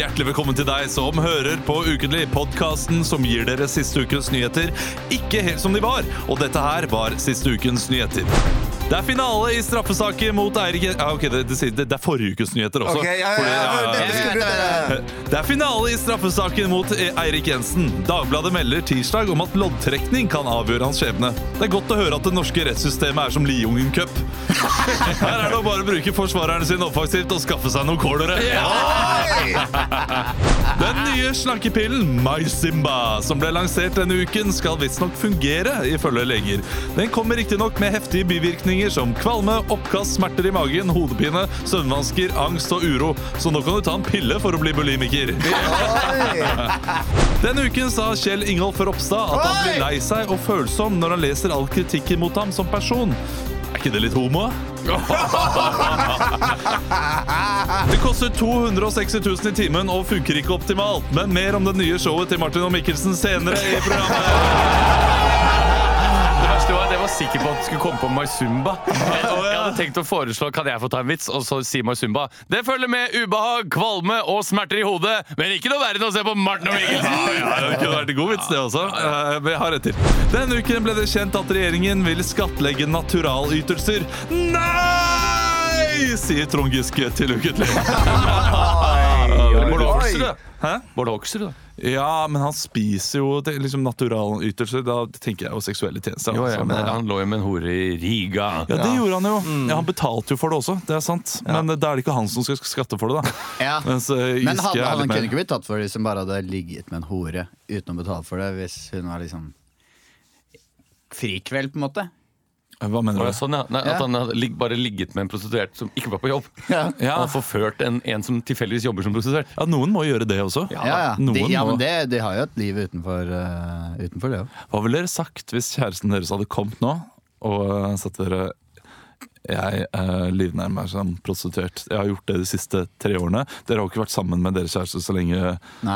Hjertelig velkommen til deg som hører på Ukentlig, podkasten som gir dere siste ukens nyheter ikke helt som de var. Og dette her var siste ukens nyheter. Det er finale i straffesaken mot Eirik ja, ok, det, det, det, er forrige ukes nyheter også. Ok, ja, ja, ja, ja, ja, du- det er finale i straffesaken mot E- Eirik Jensen. Dagbladet melder tirsdag om at loddtrekning kan avgjøre hans skjebne. Det er godt å høre at det norske rettssystemet er som Liungen Cup. Her er det å bare bruke forsvareren sin offensivt og skaffe seg noen kålere. Den nye slankepillen MySimba, som ble lansert denne uken, skal visstnok fungere, ifølge leger. Den kommer riktignok med heftige bivirkninger som kvalme, oppkast, smerter i magen, hodepine, søvnvansker, angst og uro. Så nå kan du ta en pille for å bli bulimiker. Denne uken sa Kjell Ingolf Ropstad at han blir lei seg og følsom når han leser all kritikken mot ham som person. Ikke det litt homo? Det koster 260 000 i timen og funker ikke optimalt. Men mer om det nye showet til Martin og Mikkelsen senere i programmet. Var sikker på at du skulle komme på Maizumba. Jeg, hadde tenkt å foreslå Kan jeg få ta en vits, og så si Maizumba. Det følger med ubehag, kvalme og smerter i hodet, men ikke noe verre enn å se på Martin og Mikkelsen. Ja, det kunne vært en god vits, det også. Vi Men jeg har et til. Denne uken ble det kjent at regjeringen vil skattlegge naturalytelser. Nei! sier Trond Giske til Bård Hoksrud, da. Bård Hoksrud, da. Ja, men han spiser jo liksom naturalytelser. Da tenker jeg jo seksuelle tjenester. Jo, ja, altså. men Han lå jo med en hore i Riga. Ja, det gjorde han jo. Ja, han betalte jo for det også, det er sant. Men da er det ikke han som skal skatte for det, da. Ja. Mens, uh, Men han, han kunne ikke blitt tatt for det hvis hun bare hadde ligget med en hore uten å betale for det, hvis hun var liksom frikveld, på en måte. Hva mener du? sånn, ja. Nei, Ja. At han hadde lig- bare ligget med en prostituert som ikke var på jobb. Ja, Ja. Han har forført en, en som tilfeldigvis jobber som prostituert. ja, noen må gjøre det også. ja, ja. De, ja men det, de har jo et liv utenfor, uh, utenfor det òg. Hva ville dere sagt hvis kjæresten deres hadde kommet nå og satt dere jeg eh, livnærer meg som prostituert. Jeg har gjort det de siste tre årene. Dere har jo ikke vært sammen med deres kjæreste så lenge,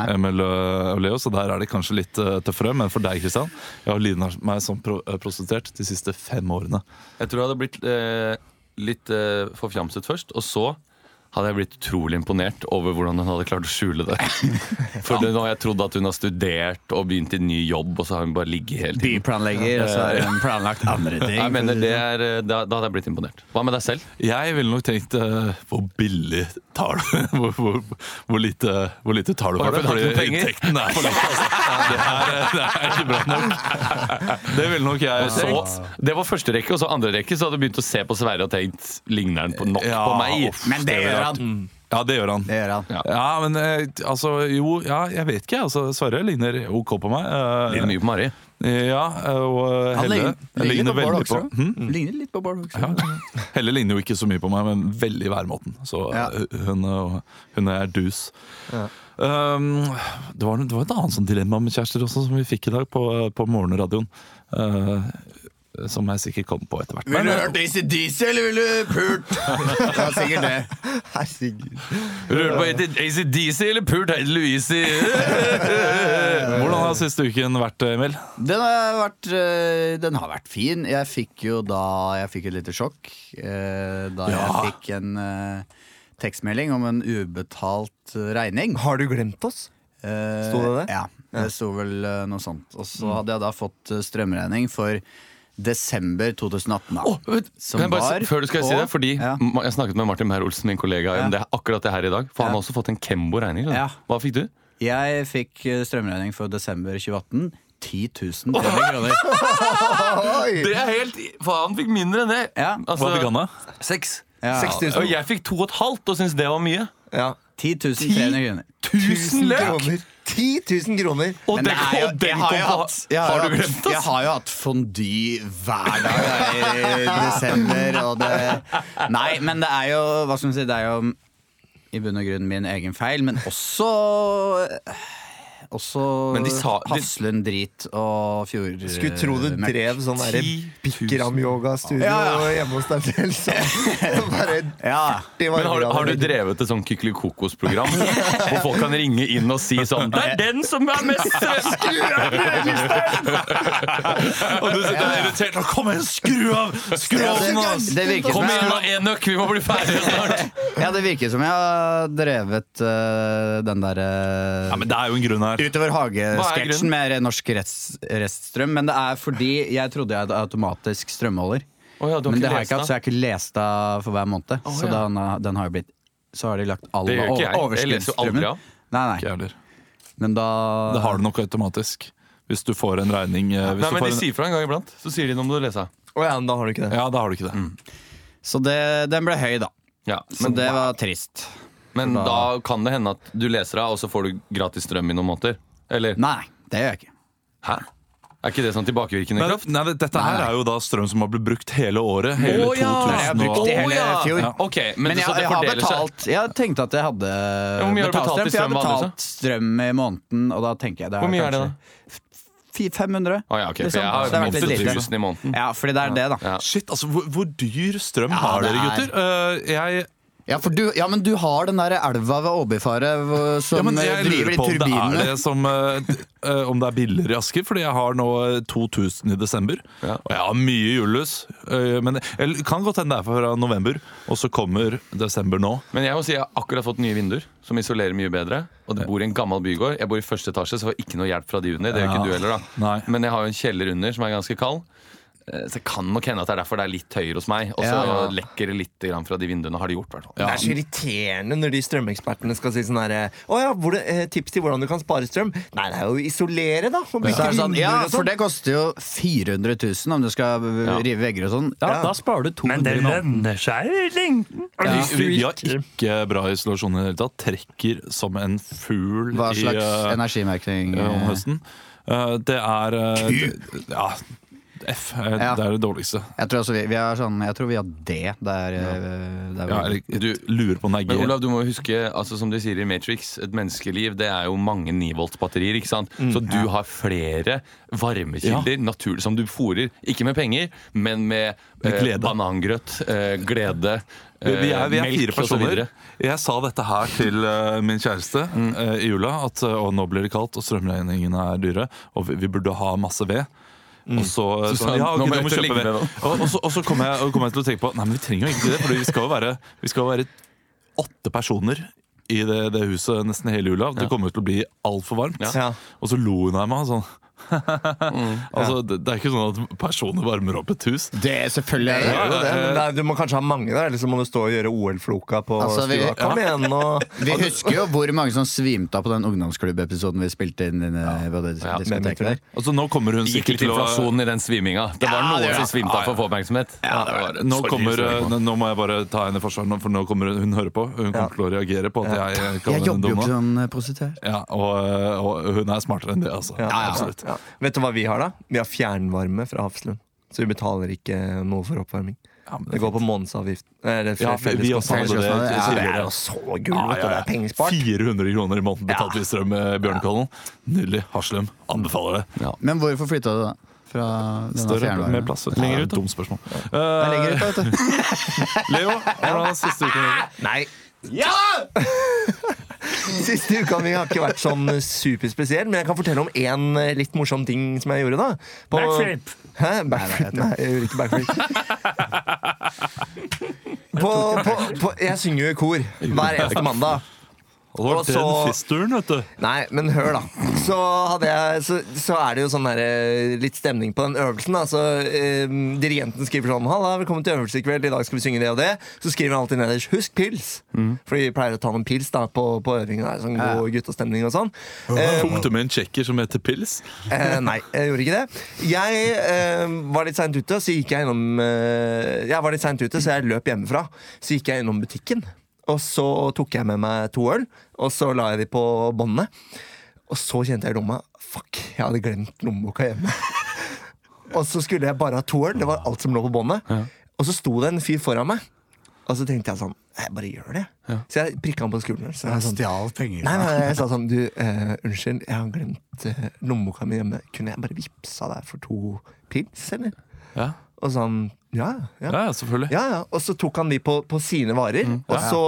Emil og Leo, så der er det kanskje litt uh, tøffere. Men for deg, Kristian, jeg har livnært meg som pro uh, prostituert de siste fem årene. Jeg tror jeg hadde blitt eh, litt eh, forfjamset først, og så hadde jeg blitt utrolig imponert over hvordan hun hadde klart å skjule det. For nå har jeg trodd at hun har studert og begynt i ny jobb, og så har hun bare ligget hele tiden. Byplanlegger, og så har hun planlagt andre ting. Jeg mener, det er, eh, da, da hadde jeg blitt imponert. Hva med deg selv? Jeg ville nok tenkt uh, hvor billig tar du hvor, hvor, hvor, lite, hvor lite tar du for det? Fordi inntekten er for lite. Altså. Det, er, det er ikke bra nok. Det ville nok jeg Så, det var første rekke, og så andre rekke så hadde du begynt å se på Sverre og tenkt ligner han nok Ja, på meg? Men det gjør han. Ja, det gjør han. Det gjør han. Ja. Ja, men eh, altså, jo, ja, jeg vet ikke. Altså, Sverre ligner OK på meg. Uh, Ligner mye på Mari. Ja, og Han Helle ligner, ligner på veldig på hm? Ligner litt på Bård Hoksrud. ja. Helle ligner jo ikke så mye på meg, men veldig i væremåten. Så Ja. eh, hun, hun er dus. Um, det, var, det var et annet sånn dilemma med kjærester også, som vi fikk i dag på, på morgenradioen. Eh, som jeg sikkert kom på etter hvert. Vil du eh, hørt ACDC, eller vil du pult? Det var sikkert det. Herregud. Hører du på ACDC eller pult Heidi Louise? hvordan har siste uken vært, Emil? Den har, vært, eh, den har vært fin. Jeg fikk jo da Jeg fikk et lite sjokk da da Ja. jeg fikk en eh, tekstmelding om en ubetalt eh, regning. Har du glemt oss? Eh, Sto det det? Ja, det sto vel eh, noe sånt. Og så hadde jeg da fått eh, strømregning for desember 2018. Da, Oh, Som kan jeg bare, var før du skal på- si det, fordi Ja. Jeg snakket med Martin Meyer-Olsen, min kollega, Ja. om det er akkurat det her i dag. For han har også fått en Kembo-regning. Ja. Hva fikk du? Jeg fikk eh, strømregning for desember 2018. 10 000 kroner. Det er helt Faen, han fikk mindre enn det. Ja. Hva fikk han da? Seks. Ja. 6000. Og jeg fikk to og et halvt og syntes det var mye. Ja. 10 300 kroner. 1000 løk! kroner. 10 000 kroner! Og Men det, det er jo- den jeg har jo hatt- jeg har Har du glemt Jeg oss? har jo hatt fondy hver dag i desember, og det Nei, men det er jo Hva skal man si, det er jo i bunn og grunn min egen feil, men også også Men de sa- de- Hafslund drit og fjord... Skulle tro du drev sånn derre 10 000. Bikram-yoga-studio Ja, ja. hjemme hos deg selv. Så bare Ja. Men har, du- har du drevet et sånn Kykelikokos-program hvor folk kan ringe inn og si sånn Det er den som er mest Og du sitter der irritert. Nå, Kom igjen, skru av! Skru av! Kom igjen, da, Enøk! Vi må bli ferdige snart! Ja, det virker som jeg har drevet eh, den derre Ja, men det er jo en grunn her. Utover er hagesketsjen med norsk rest, reststrøm. Men det er fordi jeg trodde jeg hadde automatisk strømmåler. Oh, ja, men det har jeg ikke hatt, så jeg har ikke lest av for hver måned. Oh, så ja. den, har- den har jo blitt Så har de lagt all Det gjør ikke jeg. Jeg leser jo aldri overskuddsstrømmen. av. Nei, nei. Men da Det har du nok automatisk. Hvis du får en regning eh, hvis Nei, du men De en, sier fra en gang iblant. Så sier de noe om du leser. Å ja, men da har du ikke det. Ja, da har du ikke det. Mm. Så det, den ble høy, da. Ja, Så men det var trist. men da- da kan det hende at du leser av, og så får du gratis strøm i noen måneder. Eller? Nei, det gjør jeg ikke. Hæ? Er ikke det sånn tilbakevirkende Men, kraft? nei, dette her Nei, er jo da strøm som har blitt brukt hele året. Hele oh, ja. 2000 Jeg har brukt det hele oh, ja. fjor. Ja. Ok, men, Men jeg, så det jeg har betalt Jeg tenkte at jeg hadde betalt strøm, for jeg har betalt strøm i måneden, og da tenker jeg det Hvor mye er det, da? Fi- 500. Å ja, ok, for Liksom. jeg har vært litt lite. 8000 i måneden. Ja, fordi det er det, da. Ja. Shit, altså, hvor, hvor dyr strøm Ja, har dere, er- gutter? Uh, jeg, Ja, for du, ja, men du har den der elva ved Åbyfaret som ja, men eh, jeg driver på om det er turbinene. det som eh, Om det er billigere i Asker, fordi jeg har nå eh, 2000 i desember. Ja. Og jeg har mye julelys. Uh, men det kan godt hende det er fra november, og så kommer desember nå. Men jeg må si jeg har akkurat fått nye vinduer som isolerer mye bedre. Og det bor i en gammel bygård. Jeg bor i første etasje, så jeg får ikke noe hjelp fra de under. Det gjør Ja. ikke du heller, da. Nei. Men jeg har jo en kjeller under som er ganske kald. Eh, Så det kan nok hende at det er derfor det er litt høyere hos meg. Og så Ja. lekker det litt grann fra de vinduene. Har de gjort, i hvert fall. Ja. Det er så irriterende når de strømekspertene skal si sånn herre Å ja, hvor det, eh, tips til hvordan du kan spare strøm? Nei, det er jo å isolere, da. Og bygge ja. det sånn, vinduer ja, for sånn. det koster jo 400 000 om du skal rive vegger og sånn. Ja, Ja. da sparer du 200 Men det lønner seg i lengden. Vi, vi, vi har ikke bra isolasjon i det hele tatt. Trekker som en fugl Hva i, slags eh, energimerking? eh, om eh, høsten. Eh, det er eh, det, Ja, F. eh, Ja. Det er det dårligste. Jeg tror, også vi, vi har sånn, jeg tror vi har D. Der, eh, der Ja, eller, du lurer på om det er Men G. Olav, du må jo huske, altså som de sier i Matrix, et menneskeliv det er jo mange 9-volts-batterier. ikke sant? Mm, Så du har flere varmekilder natur, som du fôrer. Ikke med penger, men med, Med eh, glede. banangrøt, eh, glede, Vi, vi er, vi er eh, melk fire og så personer. videre. Jeg sa dette her til eh, min kjæreste eh, i jula. At eh, å, nå blir det kaldt, og strømregningene er dyre. Og vi, vi burde ha masse ved. Og så, Så sånn, ja, okay, må kjøpe ved. Og, og, så, og så kom jeg, kom jeg til å tenke på Nei, men vi trenger jo ikke det. For vi skal jo være, vi skal være åtte personer i det, det huset nesten hele jula. Det kommer til å bli altfor varmt. Ja. Og så lo hun av meg sånn. Altså, det, det er ikke sånn at personer varmer opp et hus. Det er selvfølgelig det. er det, det, men det er, du må kanskje ha mange der, eller så må du stå og gjøre OL-floka på Altså, vi- stua. Kom igjen, og... Vi husker jo hvor mange som svimte av på den ungdomsklubb-episoden vi spilte inn i det- på det Ja, der. Altså, nå kommer hun sikkert til å i den sviminga. Det var Ja, noen ja, som svimte av for å få oppmerksomhet. Ja, det var det. nå, kommer, eh, nå må jeg bare ta henne i forsvar, for nå kommer hun, hun hører på. Hun kommer til å reagere på at jeg Jeg kaller henne jobber jo ikke sånn som eh, prostituert. Og, eh, hun er smartere enn det, altså. Ja, ja, Absolutt. Ja. Vet du hva vi har, da? Vi har fjernvarme fra Hafslund. Så vi betaler ikke noe for oppvarming. Ja, det, Det går på månedsavgift. Ja, vi- vi også hadde det Ja, er jo så gull, vet du. Det er pengespart. 400 kroner i måneden betalte vi strøm med Bjørnkollen. Nydelig. Haslum. Anbefaler det. Men hvorfor flytta du da? Fra Større, mer plass. Lenger ut, da? Dumt spørsmål. Det er lenger ut, da, vet du. Leo, hvordan er siste uken? Nei. Siste uka mi har ikke vært sånn superspesiell, men jeg kan fortelle om én eh, litt morsom ting som jeg gjorde. da På- Backflip. Hæ? Backflip? Nei, jeg gjorde ikke backflip. På, på, på, jeg synger jo i kor hver eneste mandag. Og det var Og den så- fisturen, vet du. Nei, men hør, da. Så, hadde jeg, så, så er det jo sånn der, eh, litt stemning på den øvelsen. Da. Så, eh, dirigenten skriver sånn 'Halla, velkommen til øvelse i kveld. I dag skal vi synge det og det.' Så skriver han alltid nederst 'Husk pils'. For vi pleier å ta noen pils da, på, på øvingen. Der, sånn god guttastemning og sånn. Eh, Tok du med en tsjekker som heter Pils? Eh, nei, jeg gjorde ikke det. Jeg eh, var litt seint ute, så gikk jeg innom eh, Jeg var litt sent ute, så jeg løp hjemmefra. Så gikk jeg innom butikken, og så tok jeg med meg to øl, og så la jeg de på båndet. Og så kjente jeg i lomma Fuck, jeg hadde glemt lommeboka hjemme. og så skulle jeg bare ha to øl. Det var alt som lå på båndet. Og så sto det en fyr foran meg, og så tenkte jeg sånn Jeg bare gjør det. Så jeg prikka han på skulderen. Så jeg sånn, Stjal penger. Nei, nei, jeg sa sånn Du, uh, unnskyld, jeg har glemt uh, lommeboka mi hjemme. Kunne jeg bare vippsa deg for to pils, eller? Ja, Og sånn Ja, ja. ja selvfølgelig. Ja, ja. Og så tok han de på, på sine varer. Og så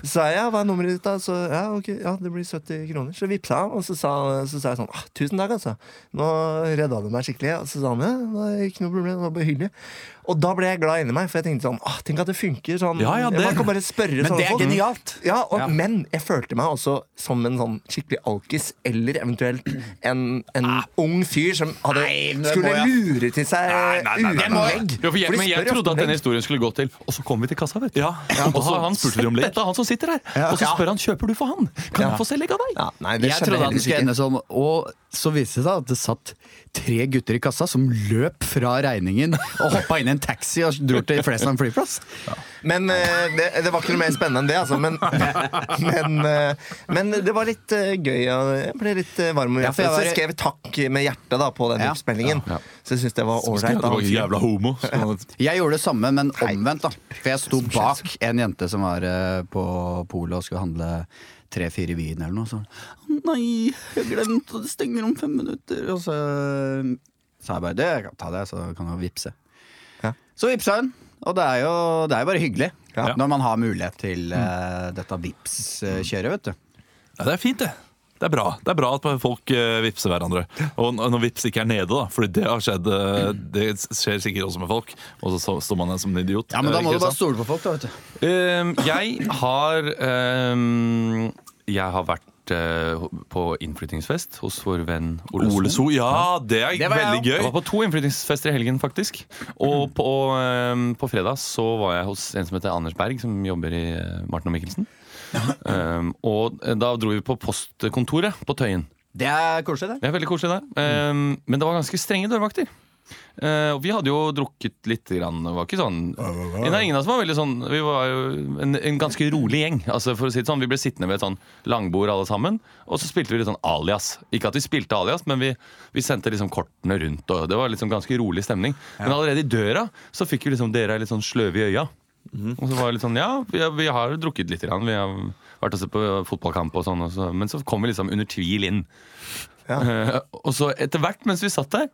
sa jeg hva er nummeret ditt, da? Så ja, ok, ja, det blir 70 kroner. Så vippsa han, og så sa, så sa jeg sånn ah, tusen takk, altså. Nå redda du meg skikkelig. Og så sa han ja, det er ikke noe problem, det var bare hyggelig. Og da ble jeg glad inni meg, for jeg tenkte sånn Åh, Tenk at det funker. Sånn, Ja, ja, det- Man kan bare spørre Men sånne det er genialt. Ja, og, Ja. Men jeg følte meg også som en sånn skikkelig alkis, eller eventuelt en, en ung fyr som hadde, Nei, skulle lure til seg utlegg. Jo, for jeg, men jeg trodde at denne historien skulle gå til Og så kom vi til kassa, vet du. Ja, Og så han spurte de om legg. Dette er han som sitter her. Og så spør han kjøper du for han. Kan han få se legg av deg? Ja, nei, det Jeg trodde at det skulle ende sånn. Og så viste det seg at det satt tre gutter i kassa som løp fra regningen og hoppa inn i en taxi og dro til Flesland flyplass. Men eh, det, det var ikke noe mer spennende enn det, altså. Men, men, eh, men det var litt eh, gøy. Og jeg ble litt varm om Ja, for jeg Så var- jeg skrev takk med hjertet da på den Ja. oppspillingen. Ja. Så jeg syns det var ålreit. jævla homo. Jeg gjorde det samme, men omvendt. da For jeg sto bak en jente som var på polet og skulle handle tre-fire vin eller noe. Så Nei, jeg glemte, det stenger om fem minutter. Og så sa jeg bare det, jeg kan ta det, så kan du vippse. Så vippsa hun. Og det er jo, det er jo bare hyggelig Ja. når man har mulighet til uh, dette vips-kjøret, vet du. Ja, det er fint, det. Det er bra Det er bra at folk uh, vippser hverandre. Og når vips ikke er nede, da. Fordi det har skjedd uh, Det skjer sikkert også med folk. Og så står man der som en idiot. Ja, men da må du bare stole på folk, da, vet du. uh, jeg har ehm, Jeg har vært eh, på innflyttingsfest hos vår venn Ole Ole So. Ja, det er Det veldig jeg Jeg var på to innflyttingsfester i helgen, faktisk. Og på, ehm, på fredag så var jeg hos en som heter Anders Berg, som jobber i eh, Martin og Mikkelsen. um, og eh, da dro vi på postkontoret på Tøyen. Det er koselig, det. Det er veldig koselig det. Ehm, men det var ganske strenge dørvakter. Og vi hadde jo drukket litt. Grann. Det var ikke sånn Nei, ingen av oss var veldig sånn Vi var jo en, en ganske rolig gjeng. Altså for å si det sånn Vi ble sittende ved et sånn langbord alle sammen, og så spilte vi litt sånn alias. Ikke at vi spilte alias, men vi, vi sendte liksom kortene rundt, og det var liksom ganske rolig stemning. Men allerede i døra så fikk vi liksom Dere er litt sånn sløve i øya. Og så var det litt sånn Ja, vi, har- vi har drukket litt. Grann. Vi har vært og sett på fotballkamp og sånn, og så, men så kom vi liksom under tvil inn. Eh, og så etter hvert mens vi satt der,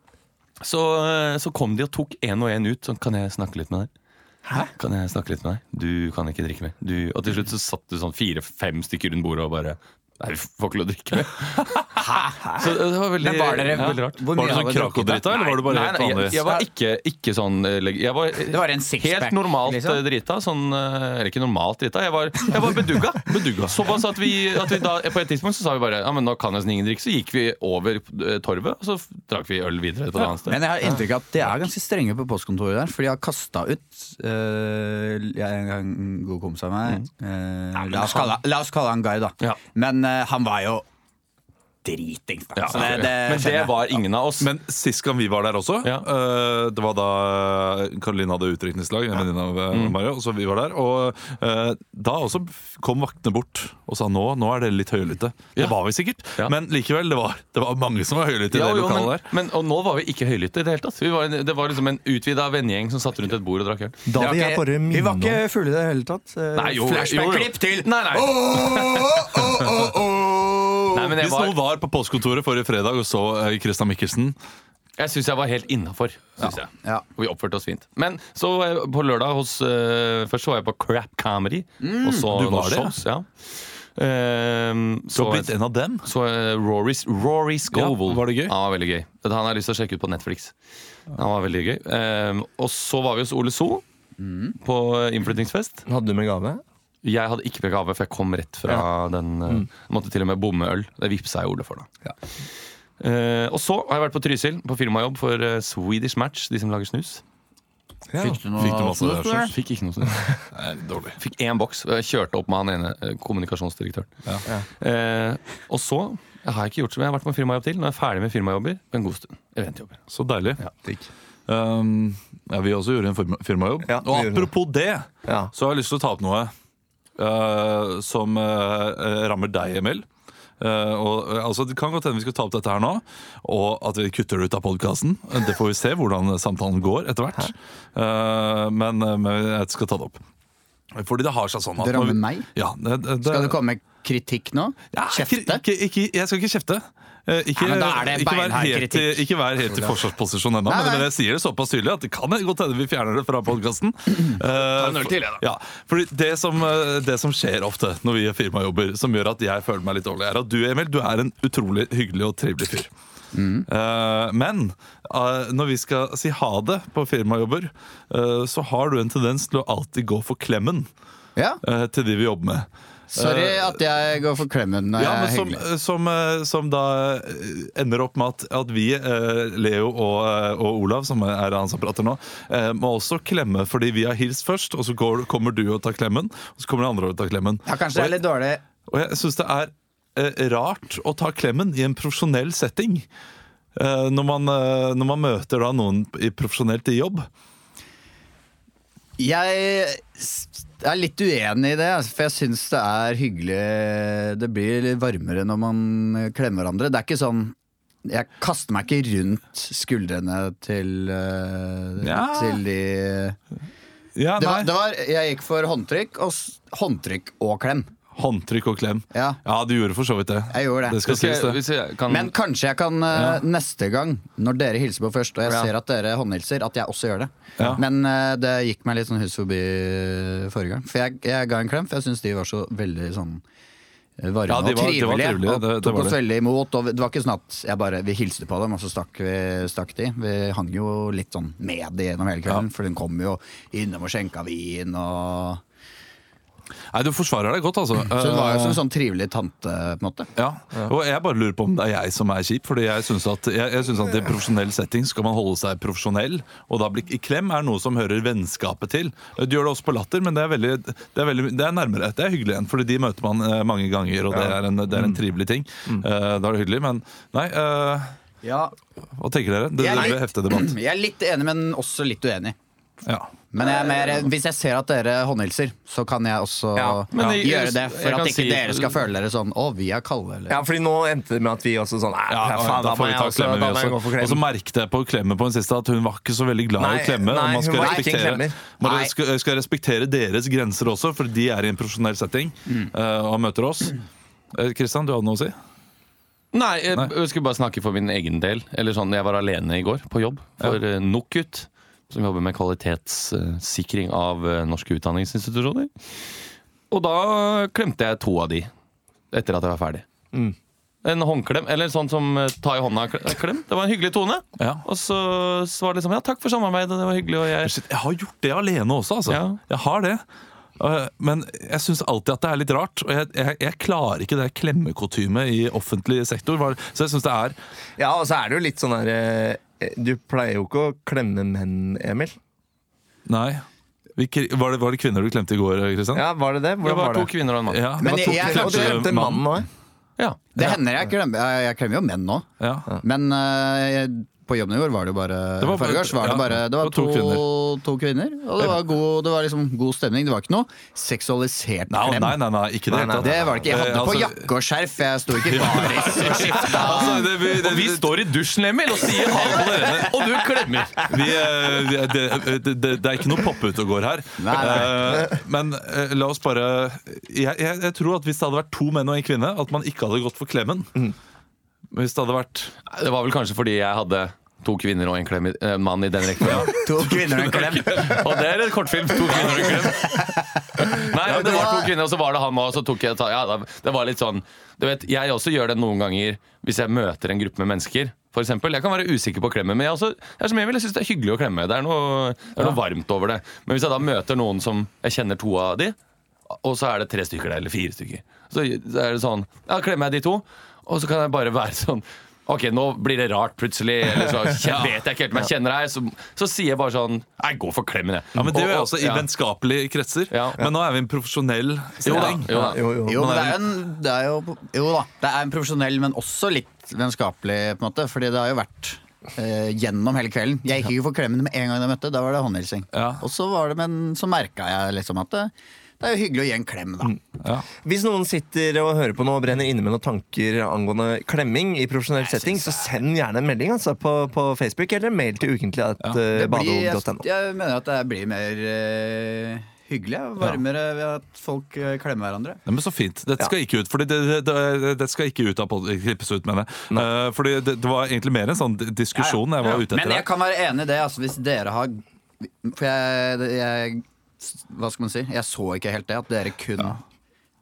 så, eh, så kom de og tok en og en ut. Sånn, kan jeg snakke litt med deg? Hæ? Kan jeg snakke litt med deg? Du kan ikke drikke mer. Du, og til slutt så satt det sånn fire-fem stykker rundt bordet og bare Nei, vi får ikke lov å drikke mer. Så det var veldig, Men var dere ja, veldig rart. Hvor Var du sånn dere drukket, da? krakodrita, eller var du bare Nei, helt nei, vanlig? jeg, jeg var ikke, ikke sånn eh, leg- Jeg var, Det var en sixpack, helt normalt liksom? eh, drita. Sånn, eh, eller ikke normalt drita, jeg var, jeg var bedugga. bedugga. Såpass at vi, at vi da På et tidspunkt så sa vi bare Ja, men nå kan nesten ingen drikke. Så gikk vi over eh, torvet, og så f- drakk vi øl videre på et annet sted. Men jeg har inntrykk av at de er ganske strenge på postkontoret der, for de har kasta ut øh, jeg, En god kompis av meg øh, la, oss kalle, la oss kalle han Guy, da. Ja. Men han var jo dritings. Ja, Så det, det, men det var ingen av oss. Men sist gang vi var der også, Ja. uh, det var da Karoline hadde utdrikningslag, en venninne av Mm. eh, Mario, og så vi var der. Og uh, da også kom vaktene bort og sa nå, nå er dere litt høylytte. Det Ja. var vi sikkert, Ja. men likevel, det var, det var mange som var høylytte i det jo, lokalet men, der. men, og nå var vi ikke høylytte i det hele tatt. Vi var, en- det var liksom en utvida vennegjeng som satt rundt et bord og drakk øl. Da vil jeg bare minne om Vi var ikke fulle i det hele tatt. Eh, Nei, jo, Flashback-klipp til Nei, nei. Nei men jeg, Hvis noen var, var på postkontoret forrige fredag og så eh, Christian Mikkelsen jeg syns jeg var helt innafor. Ja. Ja. Vi oppførte oss fint. Men så var jeg på lørdag hos eh, Først så var jeg på Crap Comedy. og så Du var noen det, ja. shows. Ja. Ehm, Du så har blitt en av dem. så eh, Rory, Rory Scovel. Ja, var det gøy? Han var veldig gøy. Dette han har jeg lyst til å sjekke ut på Netflix. Han var veldig gøy. Ehm, og så var vi hos Ole So på eh, innflyttingsfest. Hadde du med gave? Jeg hadde ikke med gave, for jeg kom rett fra den. Mm. Måtte til og med bomme øl. Det vippsa jeg Ole for, da. Eh, og så har jeg vært på Trysil på firmajobb for uh, Swedish Match, de som lager snus. Fikk du noe Fikk du masse snus, Der? Fikk ikke noe snus. Nei, dårlig. Fikk én boks. Jeg kjørte opp med han ene eh, kommunikasjonsdirektøren. Ja. Eh, og så jeg har jeg ikke gjort som. Jeg har vært på firmajobb til. Nå er jeg ferdig med firmajobber på en god stund. Eventjobber. Så deilig. Ja. Um, ja, vi også gjorde en firmajobb. Ja, og apropos det, Ja. så har jeg lyst til å ta opp noe eh, som uh, rammer deg, Emil. Uh, og, altså, det kan godt hende vi skal ta opp dette her nå, og at vi kutter det ut av podkasten. Det får vi se hvordan samtalen går etter hvert. Uh, men, men jeg skal ta det opp. Fordi det har seg sånn at Det rammer meg? Ja, det, det, Skal det komme kritikk nå? ja, Kjefte? Ikke, ikke, jeg skal ikke kjefte. Eh, Ikke, Ja, men da er det ikke, vær helt, ikke vær helt i forsvarsposisjon ennå, men, men jeg sier det såpass tydelig at det kan godt hende vi fjerner det fra podkasten. Uh, da. ja, fordi det som, eh, det som skjer ofte når vi gjør firmajobber, som gjør at jeg føler meg litt dårlig, er at du Emil, du er en utrolig hyggelig og trivelig fyr. Eh, men eh, når vi skal si ha det på firmajobber, eh, så har du en tendens til å alltid gå for klemmen Ja. eh, til de vi jobber med. Sorry at jeg går for klemmen når Ja, jeg er som, hyggelig. som, eh, som da eh, ender opp med at, at vi, eh, Leo og, eh, og Olav, som er han som prater nå, eh, må også klemme fordi vi har hilst først, og så går, kommer du og tar klemmen, og så kommer de andre og tar klemmen. Ja, kanskje det er litt dårlig. Og jeg syns det er eh, rart å ta klemmen i en profesjonell setting. Eh, når, man, eh, når man møter da noen i profesjonelt i jobb. Jeg s- er litt uenig i det, for jeg syns det er hyggelig Det blir litt varmere når man klemmer hverandre. Det er ikke sånn Jeg kaster meg ikke rundt skuldrene til, eh, Ja. til de Ja, det var, det var, Jeg gikk for håndtrykk og, håndtrykk og klem. Håndtrykk og klem. Ja. Ja, du gjorde for så vidt det. Jeg gjorde det. Det skal Skal det. jeg kan, Men kanskje jeg kan eh, neste gang, når dere hilser på først, og jeg Ja. ser at dere håndhilser, at jeg også gjør det. Ja. Men uh, det gikk meg litt sånn hus forbi forrige gang. For jeg, jeg ga en klem, for jeg syns de var så veldig sånn eh, varme Ja, var, og trivelige. var trivelige. og det- det tok var oss veldig imot. Og det var ikke sånn at jeg bare, vi hilste på dem, og så stakk, vi, stakk de. Vi hang jo litt sånn med de gjennom hele kvelden, for hun kom jo innom og skjenka vin og Nei, du forsvarer deg godt, altså. Så hun var jo Eh, som en sånn trivelig tante, på en måte. Ja, og jeg bare lurer på om det er jeg som er kjip. Fordi jeg syns at, jeg, jeg synes at i profesjonell setting skal man holde seg profesjonell. Og da blir i klem er noe som hører vennskapet til. Du gjør det også på latter, men det er, veldig, det er, veldig, det er nærmere. Det er hyggelig igjen, fordi de møter man eh, mange ganger, og det er en, det er en trivelig ting. Eh, da er det hyggelig, men nei. Uh, Ja. hva tenker dere? Det, Jeg er det blir heftig debatt. Jeg er litt enig, men også litt uenig. Ja. Men jeg er mer, hvis jeg ser at dere håndhilser, så kan jeg også Ja, men jeg- gjøre det. For at ikke si- dere skal føle dere sånn Å, vi er kalde, eller Ja, fordi nå endte det med at vi også sånn Ja, ja, faen, da da får vi jeg ta også, klemmen, da vi må jeg gå for. Og så merket jeg på klemmen på den siste at hun var ikke så veldig glad i Nei, i klemme. nei, og man skal respektere, man skal, skal respektere deres grenser også, for de er i en profesjonell setting eh, og møter oss. Eh, Kristian, du hadde noe å si? Nei, jeg, Nei. jeg skulle bare snakke for min egen del. Eller sånn, Jeg var alene i går på jobb for ja. NOKUT, som jobber med kvalitetssikring av eh, norske utdanningsinstitusjoner. Og da klemte jeg to av de etter at jeg var ferdig. En håndklem, eller sånn som eh, ta i hånda-klem. Det var en hyggelig tone. Ja. Og så, så var det liksom ja, takk for samarbeidet, det var hyggelig. Og jeg, jeg har gjort det alene også, altså. Ja. Jeg har det. Eh, Men jeg syns alltid at det er litt rart. Og jeg, jeg, jeg klarer ikke det klemmekotymet i offentlig sektor. Så jeg syns det er Ja, og så er det jo litt sånn der eh, Du pleier jo ikke å klemme menn, Emil. Nei. Var, det, var det kvinner du klemte i går, Kristian? Ja, var det det? det Hvordan var var to det? kvinner og en mann. Ja, Men det var to jeg- Og du klemte mannen òg? Ja. Det hender jeg klemmer. Jeg, klemmer jo menn nå. Ja. Men uh, jeg, på jobben i går var det jo bare Det var bare- var det ja, bare Det var to to, kvinner. to kvinner. Og det var, god, det var liksom god stemning. Det var ikke noe seksualisert Nei, klem. nei, nei, nei, ikke det Nei, nei. Det var det ikke. Jeg hadde Eh, på altså- jakke og skjerf. Jeg sto ikke i baris og skifta. Altså, det, vi, det, Og vi står i dusjen, Emil, og sier ha det på dere. Og du klemmer. vi, eh, det, det, det, det er ikke noe poppe ut og går her. Nei, nei. Eh, Men eh, la oss bare jeg, jeg, jeg tror at hvis det hadde vært to menn og en kvinne, at man ikke hadde gått for klemmen. Men Hvis det hadde vært Det var vel kanskje fordi jeg hadde to kvinner og en klem, eh, mann i den rekkefølgen. To kvinner og en klem. Og det er en kortfilm. To kvinner og en klem. Nei, det var to kvinner, og så var det han òg. Så tok jeg ta, ja, Det var litt sånn Du vet, Jeg også gjør det noen ganger hvis jeg møter en gruppe med mennesker. For eksempel. jeg kan være usikker på klemmen, men jeg, også, jeg, som jeg vil, jeg synes det er hyggelig å klemme. Det er, noe, det er noe varmt over det. Men hvis jeg da møter noen som jeg kjenner to av de, og så er det tre stykker der, eller fire stykker, så er det sånn Ja, klemmer jeg de to, og så kan jeg bare være sånn Ok, nå blir det rart plutselig, eller så kjen- vet jeg ikke helt om jeg kjenner deg. Så, så sier jeg bare sånn Nei, gå for klemmen, jeg. Ja, men Det gjør jeg også i ja. vennskapelige kretser. Ja. Men nå er vi en profesjonell Jo da. Jo. Jo, jo. Jo, men det er, en, det er jo Jo da. Det er en profesjonell, men også litt vennskapelig, på en måte. Fordi det har jo vært eh, gjennom hele kvelden. Jeg gikk ikke for klemmen med en gang jeg møtte. Da var det håndhilsing. Ja. Og så var det, men så merka jeg liksom at det, det er jo hyggelig å gi en klem, da. Ja. Hvis noen sitter og hører på nå og brenner inne med noen tanker angående klemming i profesjonell setting, så send gjerne en melding altså, på, på Facebook eller mail til ukentlig at Ja. uh, Det blir, jeg, jeg mener at det blir mer uh hyggelig. og Varmere ved at folk eh, klemmer hverandre. Ja, men Så fint. Dette skal ikke ut Fordi det, det, det, det skal ikke ut av klippes ut, mener jeg. Uh, fordi det, det var egentlig mer en sånn diskusjon jeg var ute Men jeg kan være enig i det. Altså, hvis dere har For jeg, jeg Hva skal man si? Jeg så ikke helt det. At dere kun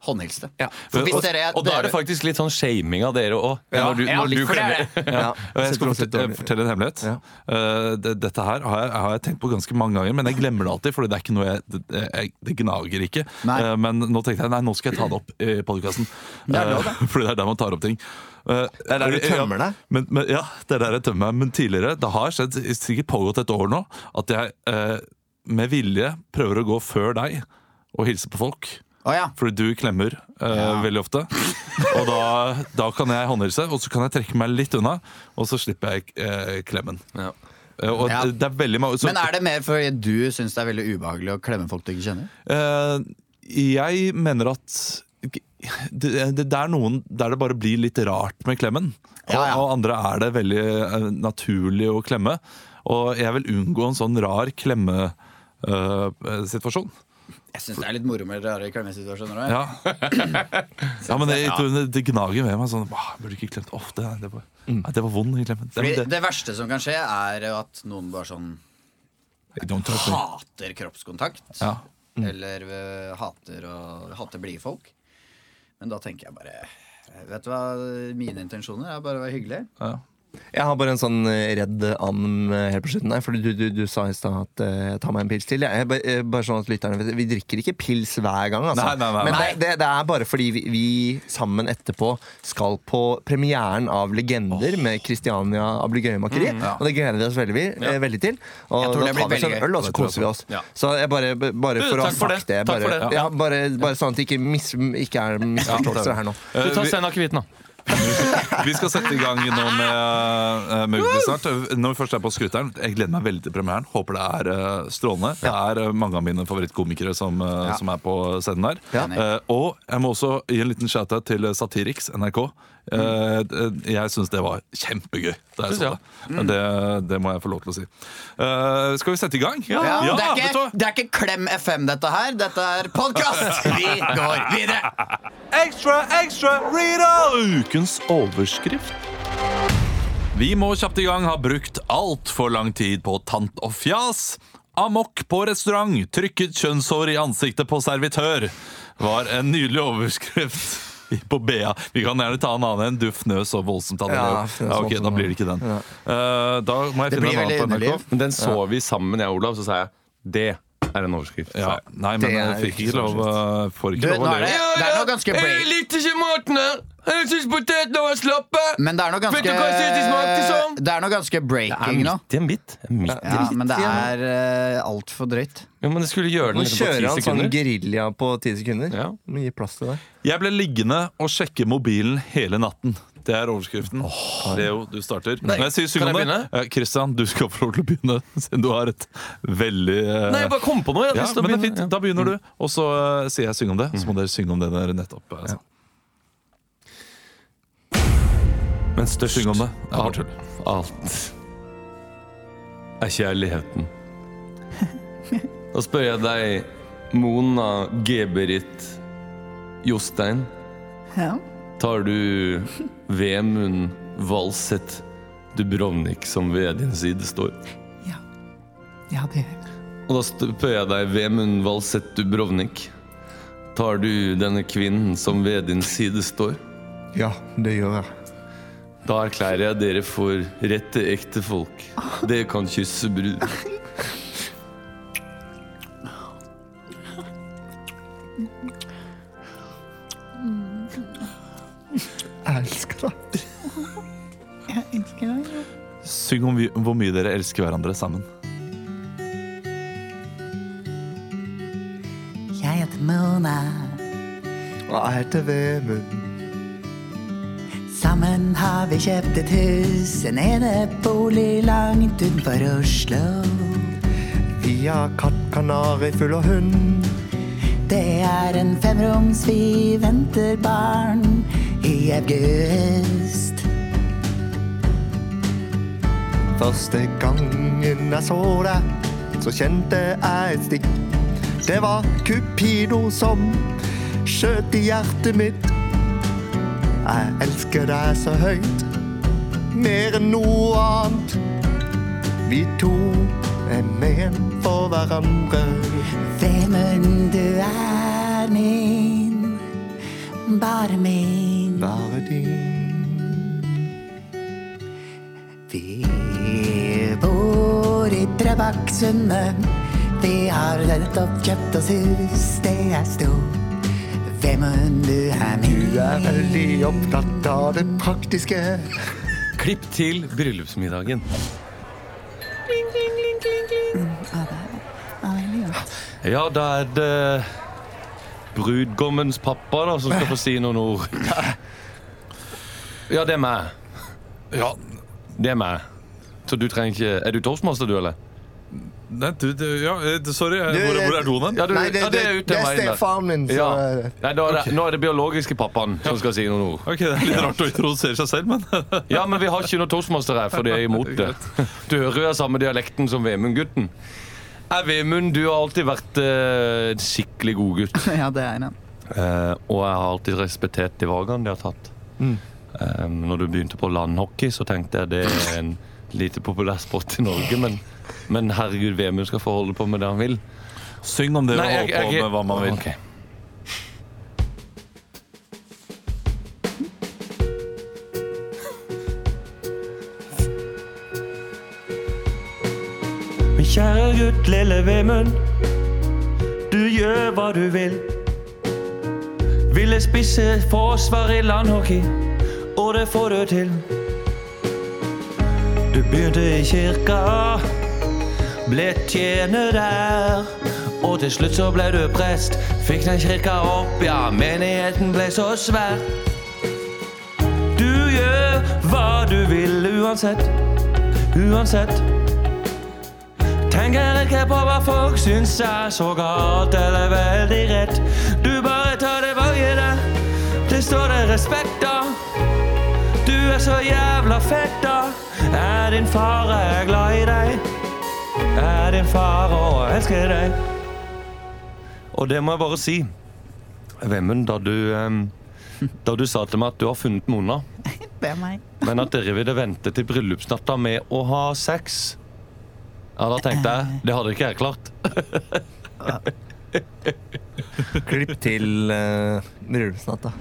håndhilste. Ja. For hvis og, dere, og da er det faktisk litt sånn shaming av dere òg. Ja. når du, Ja, når du for det er klemmer. Ja. Jeg skal fortelle, fortelle en hemmelighet. Ja. Eh, det, dette her har jeg, har jeg tenkt på ganske mange ganger, men jeg glemmer det alltid. For det er ikke noe jeg, det, jeg, det gnager ikke. Eh, men nå tenkte jeg nei, nå skal jeg ta det opp i podkasten. Uh, er det. fordi det er der man tar opp ting. Er Det er der du tømmer ja, deg. Men, men, ja, det er der jeg tømmer meg. Men tidligere, det har skjedd, sikkert pågått et år nå, at jeg eh, med vilje prøver å gå før deg og hilse på folk. Oh, ja. Fordi du klemmer eh, veldig ofte. Og da, da kan jeg håndhilse, og så kan jeg trekke meg litt unna, og så slipper jeg eh, klemmen. Ja. Eh, og Ja. det er veldig mange Men er det mer fordi du syns det er veldig ubehagelig å klemme folk du ikke kjenner? Uh, Jeg mener at det, det, det er noen der det bare blir litt rart med klemmen. Og, Ja, ja. og andre er det veldig uh, naturlig å klemme. Og jeg vil unngå en sånn rar klemmesituasjon. Jeg syns det er litt moro med rare klemmesituasjoner òg. Ja. ja, men det, det, det gnager med meg sånn Burde ikke klemt Åh, det, det, var, nei, det var vond klemmen. Det, det, det verste som kan skje, er at noen bare sånn hater kroppskontakt. Ja. Eller øh, hater, å- hater blide folk. Men da tenker jeg bare Vet du hva, mine intensjoner er bare å være hyggelig. Ja. Jeg har bare en sånn eh, redd and eh, helt på slutten. Nei, for du, du, du sa i stad at uh, ta meg en pils til. Jeg, bare, bare sånn at lytterne vet Vi drikker ikke pils hver gang. Altså. Nei, nei, nei, Men nei. det, det, det er bare fordi vi, vi sammen etterpå skal på premieren av Legender med Christiania Ablegøyemakeri. Og det gleder vi oss veldig, ja. veldig til. Og da tar vi oss en øl, og så koser vi oss. Ja. Så jeg bare, bare Du, for å ha sagt det. det. Bare, bare, bare sånn at det ikke, mis, ikke er misforståelser her nå. Du tar Steinar Kviten, da. Vi skal sette i gang nå med med Mugdi snart. Når vi først er på Skryteren, jeg gleder meg veldig til premieren. Håper det er eh, strålende. Det er eh, mange av mine favorittkomikere som, Ja. som er på scenen der. Og jeg må også gi en liten shout-out til Satiriks, NRK. Eh, jeg syns det var kjempegøy da jeg så jeg. det. det. Det må jeg få lov til å si. Uh, skal vi sette i gang? Ja, det, er ikke, det er ikke Klem FM, dette her. Dette er podkast! Vi går videre. Ekstra, ekstra, Rita! Ukens overskrift. Vi må kjapt i gang. ha brukt altfor lang tid på tant og fjas. Amok på restaurant. Trykket kjønnshår i ansiktet på servitør. Var en nydelig overskrift på BA. Vi kan gjerne ta en annen en. Du fnøs så voldsomt. Ja, Ja, ok. Da blir det ikke den. Eh, da må jeg Det finne en annen på NRK. Men den så vi sammen, jeg og Olav, så sa jeg det er en overskrift. Ja, nei, men jeg fikk ikke lov, eh, får Du, ikke lov å det, det noe ganske break. likte ikke Morten her! Jeg syns potetene var slappe! Men det er noe ganske Vet du hva jeg synes de smakte som? Det er noe ganske breaking nå. Det er. Midt i Ja, en bit. men det er uh, altfor drøyt. Ja, men det skulle gjøre den Nå liksom på kjører ti han sånn sekunder. gerilja på ti sekunder. Ja. Gi plass til det. Jeg ble liggende og sjekke mobilen hele natten. Det er overskriften. Leo, du starter. Nei, Når jeg sier syng kan om jeg det eh, Christian, du skal få lov til å begynne, siden du har et veldig eh, Nei, jeg bare kom på noe. Jeg hadde ja, lyst til å men det er begynne. fint. Da begynner du, og så eh, sier jeg syng om det. Så må dere synge om det dere nettopp eh, sa. Men størst Syng om det. Det er bare tull. alt er kjærligheten. Da spør jeg deg, Mona Geberit Jostein. Tar du Vemund Valseth Dubrovnik som ved din side står? Ja, Ja, det Og da spør jeg deg, Vemund Valseth Dubrovnik. Tar du denne kvinnen som ved din side står? Ja, det gjør jeg. Da erklærer jeg dere for rette ektefolk. Dere kan kysse brud. Jeg elsker deg. Syng om hvor mye dere elsker hverandre sammen. Jeg heter Mona. Og jeg heter Vemund. Sammen har vi kjøpt et hus, en enebolig langt utenfor Oslo. Vi har katt, kanari, fugl og hund. Det er en femroms, vi venter barn i august. Første gangen jeg så deg, så kjente jeg et stikk. Det var Cupido som skjøt i hjertet mitt. Jeg elsker deg så høyt, mer enn noe annet. Vi to er ment for hverandre. Vemund, du er min. bare min. Bare din. Vi bor i Drøbaksundet. Vi har nettopp kjøpt oss hus, det er stort. Vemund, du er Du er veldig opptatt av det praktiske. Klipp til bryllupsmiddagen. Ja, da er det brudgommens pappa da, som skal få si noen ord. Ja, det er meg. Ja, Det er meg. Så du trenger ikke Er du toastmaster, du, eller? Nei, du, du, ja eh, sorry. eh, Hvor, hvor er doen? Ja, Nei, det, ja, det, er det, det til er faren min, så Ja. Nei, da er det, Nå er det biologiske pappaen som skal si noen ord. Ok, Det er litt rart å introdusere seg selv, men Ja, men vi har ikke noe toastmaster her, for de er imot det. Du hører jo samme dialekten som Vemund-gutten. Eh, Vemund, du har alltid vært eh, en skikkelig god gutt. Ja, det er jeg. Uh, og jeg har alltid respektert de valgene de har tatt. Eh, når du begynte på landhockey, så tenkte jeg det er en lite populær sport i Norge, men, men herregud, Vemund skal få holde på med det han vil. syng om det Nei, jeg, jeg, på med hva man vil. Ok. Min kjære gutt, lille Vemund. Du gjør hva du vil. Ville spisse forsvar i landhockey, og det får du til. Du begynte i kirka, ble tjener der. Og til slutt så ble du prest, fikk den kirka opp, ja, menigheten ble så svær. Du gjør hva du vil uansett, uansett. Tenker ikke på hva folk syns er så galt eller veldig rett. Du bare tar det valget der, det står det respekt av. Du er så jævla fett, da. Er din far er glad i deg? Er din far og elsker deg? Og det må jeg bare si. Vemund, da du um, Da du sa til meg at du har funnet Mona, Det er meg. men at dere ville vente til bryllupsnatta med å ha sex Ja, da tenkte jeg Det hadde ikke jeg klart. klipp til uh, bryllupsnatta.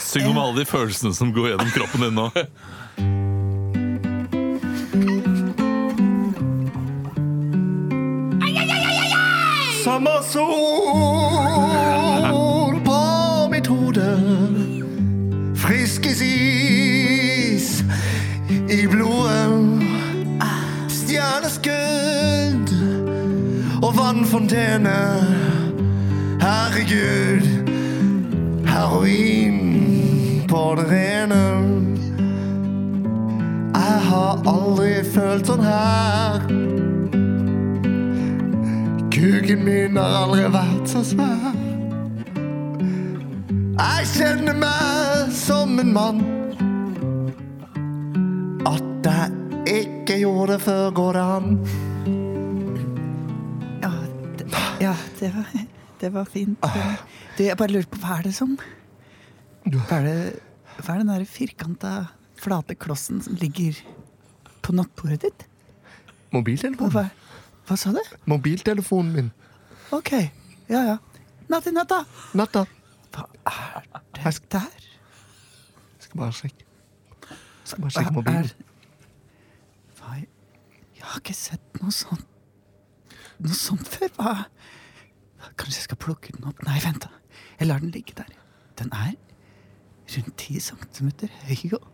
Syng om alle de følelsene som går gjennom kroppen din nå. Samme sol på mitt hode. Friskes is i blodet. Stjerneskudd og vannfontene. Herregud, heroin på det rene. Jeg har aldri følt sånn her. Kuken min har aldri vært så svær. Jeg kjenner meg som en mann. At jeg ikke gjorde det før, går det an? Ja, det, ja, det, var, det var fint. Du, jeg bare lurer på, hva er det som Hva er det, hva er den der firkanta, flate klossen som ligger på nattbordet ditt? Mobiltelefonen. hva, hva sa du? Mobiltelefonen min. Ok, ja ja. Natt i natta! Natta. Hva er det der? Jeg Skal bare sjekke. Jeg Skal bare Hva sjekke mobilen. er Hva Jeg har ikke sett noe sånt Noe sånt før. Hva Kanskje jeg skal plukke den opp? Nei, vent, da. Jeg lar den ligge der. Den er rundt 10 centimeter høy og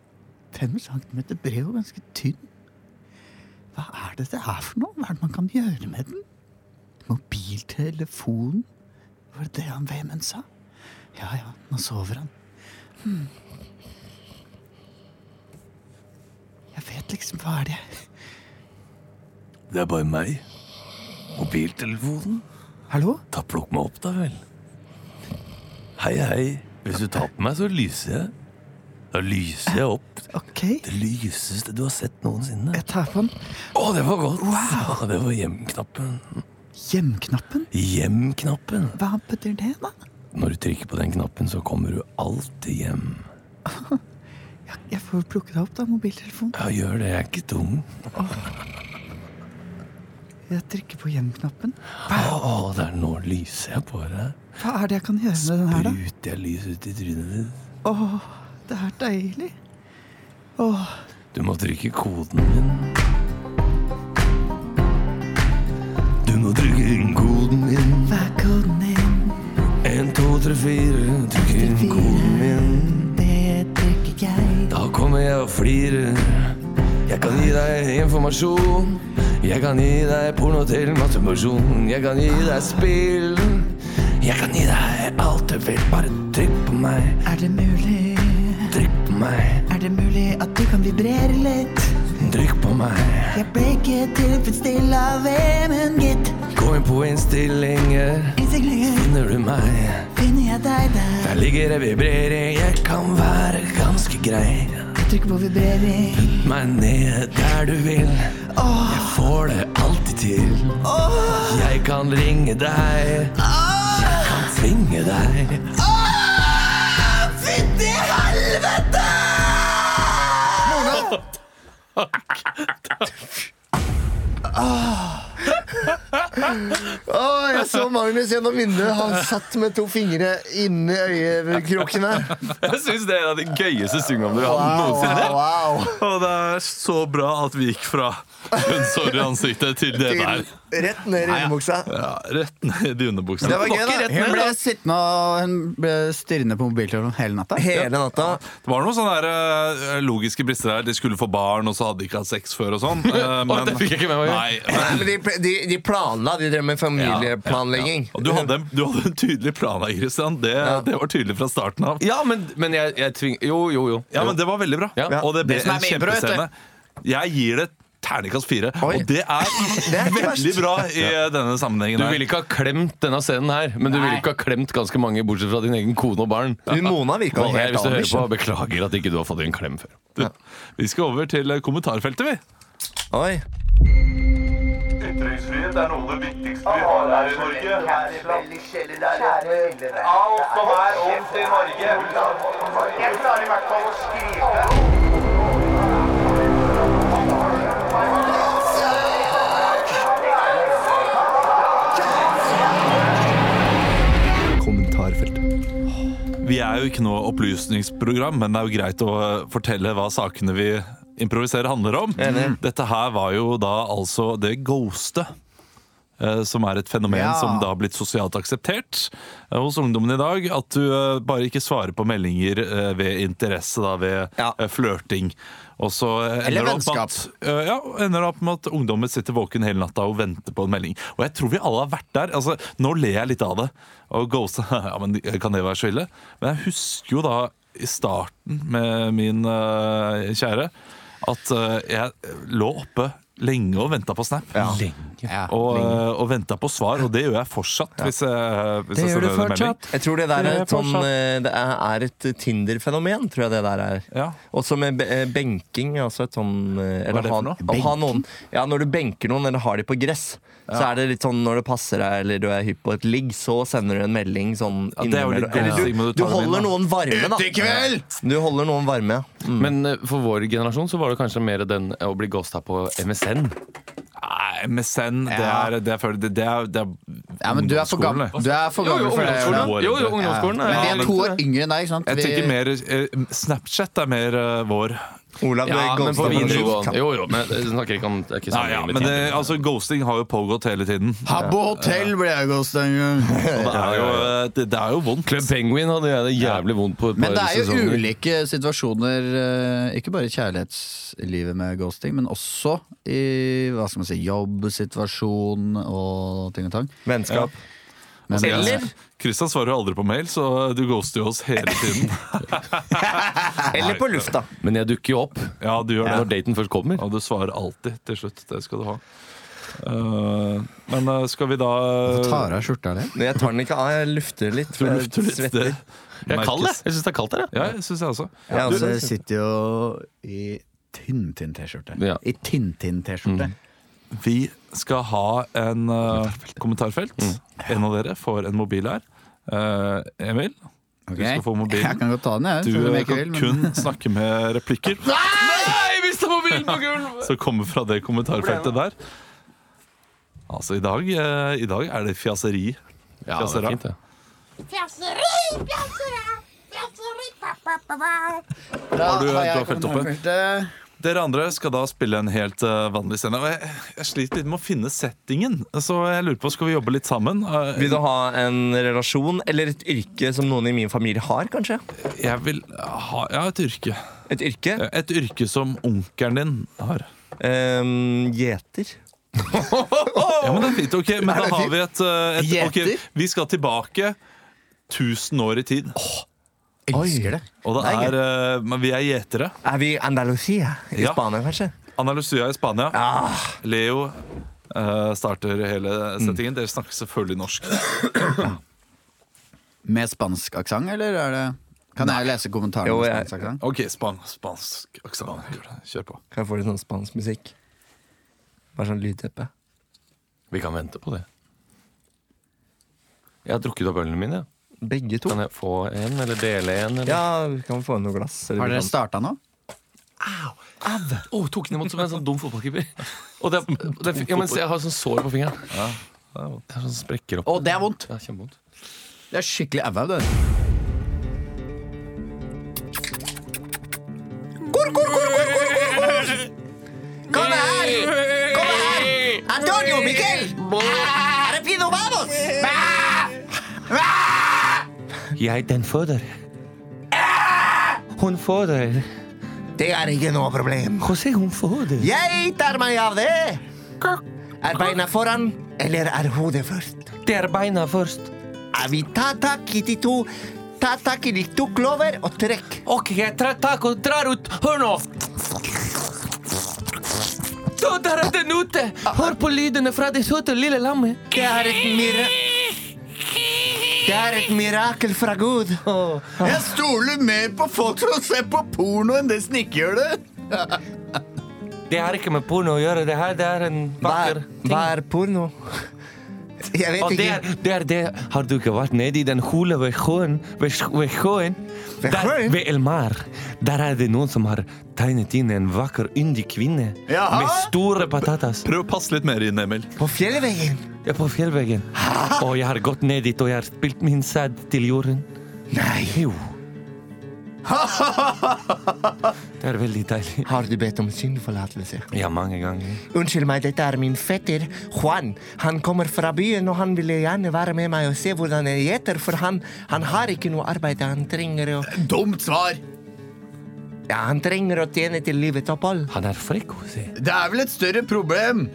5 centimeter bred og ganske tynn. Hva er det det er for noe? Hva er det man kan gjøre med den? Mobiltelefon? Var det det han Vemund sa? Ja ja, nå sover han. Jeg vet liksom Hva er det Det er bare meg. Mobiltelefonen. Hallo? Ta Plukk meg opp, da vel. Hei, hei. Hvis du tar på meg, så lyser jeg. Da lyser jeg opp. Ok, Det lyseste du har sett noensinne. jeg tar på den. Å, det var godt! Å, det var hjem-knappen. Hjemknappen? Hjem-knappen. Hva betyr det, da? Når du trykker på den knappen, så kommer du alltid hjem. Jeg, får plukke det opp, da. Mobiltelefonen. Ja, gjør det. Jeg er ikke dum. Jeg trykker på hjem-knappen. Å, det er nå lyser jeg på deg. Hva er det jeg kan gjøre med den her, da? Spruter jeg lys ut i trynet ditt? Åh, det er deilig. Oh. Du må trykke koden min. Du må trykke inn koden min. hva er koden din? En, to, tre, fire. Trykk inn koden min. Det trykker jeg. Da kommer jeg og flirer. Jeg kan gi deg informasjon. Jeg kan gi deg porno til masturbasjon. Jeg kan gi deg spill. Jeg kan gi deg alt du vil. Bare trykk på meg. Er det mulig? Trykk på meg. Er det mulig at du kan vibrere litt? Trykk på meg. Jeg ble ikke tilfredsstilt av VM-en, gitt. Gå inn på innstillinger. Innstillinger. Finner du meg? finner jeg deg der? Der ligger det vibrering. Jeg kan være ganske grei. Jeg trykker på vibrering. Meg ned der du vil. Jeg får det alltid til. Jeg kan ringe deg. Jeg kan tvinge deg. Fytti helvete! Å, jeg så Magnus gjennom vinduet. Han satt med to fingre inni øyekrokene. Jeg syns det er en av de gøyeste Syngene vi har Wow, noensinne. wow, wow. Og det er så bra at vi gikk fra hundsår i ansiktet til det der. Rett ned i underbuksa. Ja, rett ned i underbuksa. Det var gøy, da. Hun ble sittende og hun ble stirrende på mobiltelefonen hele natta. Hele natta. Det var noen sånne der, eh, logiske brister der. De skulle få barn, og så hadde de ikke hatt sex før og sånn. Men, det fikk jeg ikke med meg. Nei, men de, de, de planla. De drev med familieplanlegging. Og du hadde, du hadde en tydelig plan her, Christian. Det, det var tydelig fra starten av. Ja, men, men jeg, jeg tving... Jo, jo, jo. Ja, men Det var veldig bra. Ja. Og det ble Det en kjempescene. Jeg gir det terningkast fire. Oi. Og det er, Det er veldig bra i denne sammenhengen. Du ville ikke ha klemt denne scenen her, men du ville ikke ha klemt ganske mange, bortsett fra din egen kone og barn. Du, Mona virka helt hvis du hører på, beklager at ikke du har fått en klem før. Du, Vi skal over til kommentarfeltet, vi. Oi. Ytringsfrihet er noe av det viktigste vi har her i Norge. Alt som er ondt i Norge. Jeg klarer i hvert fall å skrive. Vi er jo ikke noe opplysningsprogram, men det er jo greit å fortelle hva sakene vi improviserer handler om. Enig. Dette her var jo da altså det ghoste. eh, Som er et fenomen Ja. som da har blitt sosialt akseptert eh, hos ungdommen i dag. At du eh, bare ikke svarer på meldinger eh, ved interesse, da, ved Ja. eh, flørting. Og så eh, Eller ender det opp med vennskap. at, eh, ja, ender det opp med at ungdommen sitter våken hele natta og venter på en melding. Og jeg tror vi alle har vært der. Altså, nå ler jeg litt av det. Og ghost, ja, men Kan det være så ille? Men jeg husker jo da i starten med min eh, kjære at eh, jeg lå oppe lenge og venta på Snap. Ja. Og, uh, og venta på svar, og det gjør jeg fortsatt. Hvis jeg, hvis jeg gjør du fortsatt. Jeg tror det der Det er et, sånn, eh, det er et Tinder-fenomen, tror jeg det der er. Ja. Også med eh, benking. Altså et sånn eller Hva er det for noe? Å ha noen, ja, når du benker noen eller har de på gress, så er det litt sånn når det passer deg eller du er hypp på et ligg, så sender du en melding sånn Ja, det er jo innimellom. Du, holder noen varme, da. Du holder noen varme, ja. Mm. Men eh, for vår generasjon så var det kanskje mer den å bli ghosta på MSN. Nei, MSN, det Ja. er, det er, for- det, det er, det er Ja, men du er for ungdomsskolen, det. du er for gammel for det. ungdomsskolen. Jonas. Jo, jo, ungdomsskolen. Men vi er to år yngre enn deg, ikke sant? Jeg Vi- tenker mer eh, Snapchat er mer eh, vår. Olav, Ja, men på videregående. Jo, jo, men jeg snakker ikke om det er ikke Nei, ja, men det, altså, ghosting har jo pågått hele tiden. På hotell ble jeg ghosta en gang. Det er jo, eh, det, det er jo vondt. Club Penguin hadde jeg det jævlig vondt på et Men par det er jo sesonger. ulike situasjoner, eh, ikke bare i kjærlighetslivet med ghosting, men også i hva skal man si, jobbsituasjon og ting og tang. Vennskap. Men, Eller, Kristian svarer jo aldri på mail, så du ghoster jo oss hele tiden. eller på lufta. Men jeg dukker jo opp Ja, du gjør når det. daten først kommer. Og du svarer alltid til slutt. Det skal du ha. Uh, men eh, skal vi da Tar av skjorta di? Jeg tar den ikke av, jeg lufter litt. Du lufter litt. svetter. Det Jeg er kald, jeg. Jeg syns det er kaldt her. jeg. Ja, jeg syns jeg også. Jeg Du også. sitter jo i Tintin-T-skjorte. Ja. I Tintin-T-skjorte. Vi skal ha en uh, kommentarfelt. En av dere får en mobil her. Uh, Emil, okay. du skal få mobilen. Jeg kan godt ta den, jeg. Du jeg kan vil, men- kun snakke med replikker Nei, jeg mista mobilen på gulvet! som kommer fra det kommentarfeltet der. Altså, i dag, uh, i dag er det fjaseri. Ja, det er fint, det. Fjaseri, fjasera, fjaseri, pa, pa, pa, pa. Har du, du jeg har Dere andre skal da spille en helt uh, vanlig scene. Og jeg, jeg sliter litt med å finne settingen, så jeg lurer på, skal vi jobbe litt sammen? Uh, Vil du ha en relasjon eller et yrke som noen i min familie har, kanskje? Jeg vil ha ja, et yrke. Et yrke? Et yrke som onkelen din har. Ehm, Gjeter. Ja, men det er fint, ok, men da har vi et, eh, et ok, Gjeter? Vi skal tilbake 1000 år i tid. Elsker det. Og det er eh, men vi er gjetere. Er vi i Andalusia i Ja. Spania, kanskje? Anna i Spania. Ah, Leo eh, starter hele settingen. Dere snakker selvfølgelig norsk. Med spansk aksent, eller er det Kan jeg lese kommentaren? Jo, med jeg- spansk aksent? Ok, span spansk aksent. Kjør på. kan jeg få litt sånn spansk musikk? Bare sånn lydteppe. Vi kan vente på det. Jeg har drukket opp ølene mine. Begge to. Kan jeg få en, eller dele en? Eller? Ja, vi kan få noe glass. eller Har dere kan- starta nå? Å, tok den imot som en sånn dum fotballkeeper. Og det, det, ja, men se, jeg har sånn sår på fingeren. Ja. Det er sånn sprekker opp. Å, det er vondt! Det er kjempevondt. Det er skikkelig au-au, det. Kom her! Kom her! Antonio, Miguel! Rapido, Jeg den føder. Hun føder. Det er ikke noe problem. José, hun føder. Jeg tar meg av det. Er beina foran, eller er hodet først? Det er beina først. Er vi ta tak i de to Ta tak i de to klover og trekk. Ok, jeg tar tak og drar ut. Hør nå! Så der er den ute! Hør på lydene fra det søte lille lammet. Det er et mira... Det er et mirakel fra Gud. Jeg stoler mer på folk som ser på porno, enn det som ikke gjør det. Det har ikke med porno å gjøre. Det her det er en vakker er, ting. hva er porno? Jeg vet Og ikke. der, det er det Har du ikke vært nede i den hule ved sjøen? Ved, sj- ved sjøen? Ved Der, sjøen? ved El Der er det noen som har tegnet inn en vakker, yndig kvinne Jaha. med store patatas Prøv å passe litt mer inn, Emil. På fjellveggen? ja, på fjellveggen. Og jeg har gått ned dit og jeg har spilt min sæd til jorden. Nei. Jo. Det er veldig deilig. Har du bedt om syndforlatelse? Ja, mange ganger. Unnskyld meg, dette er min fetter Juan. Han kommer fra byen, og han ville gjerne være med meg og se hvordan jeg gjeter, for han, han har ikke noe arbeid. Han trenger å Dumt svar. Ja, han trenger å tjene til livets opphold. Han er frekk, José. Det er vel et større problem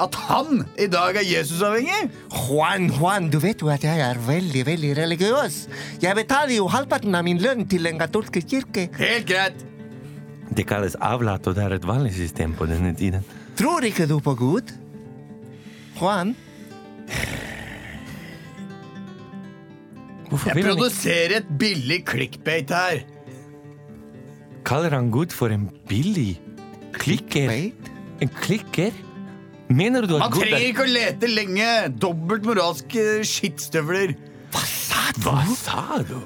at han i dag er Jesus-avhengig? Juan, Juan, du vet jo at jeg er veldig, veldig religiøs. Jeg betaler jo halvparten av min lønn til den katolske kirke. Helt greit. Det kalles avlat, og det er et vanlig system på denne tiden. Tror ikke du på Gud? Juan? Hvorfor Jeg produserer et billig clickbait her. Kaller han Gud for en billig klikker? En klikker? Mener du at Man trenger er ikke å lete lenge. Dobbelt moralske skittstøvler. Hva sa du? Hva sa du?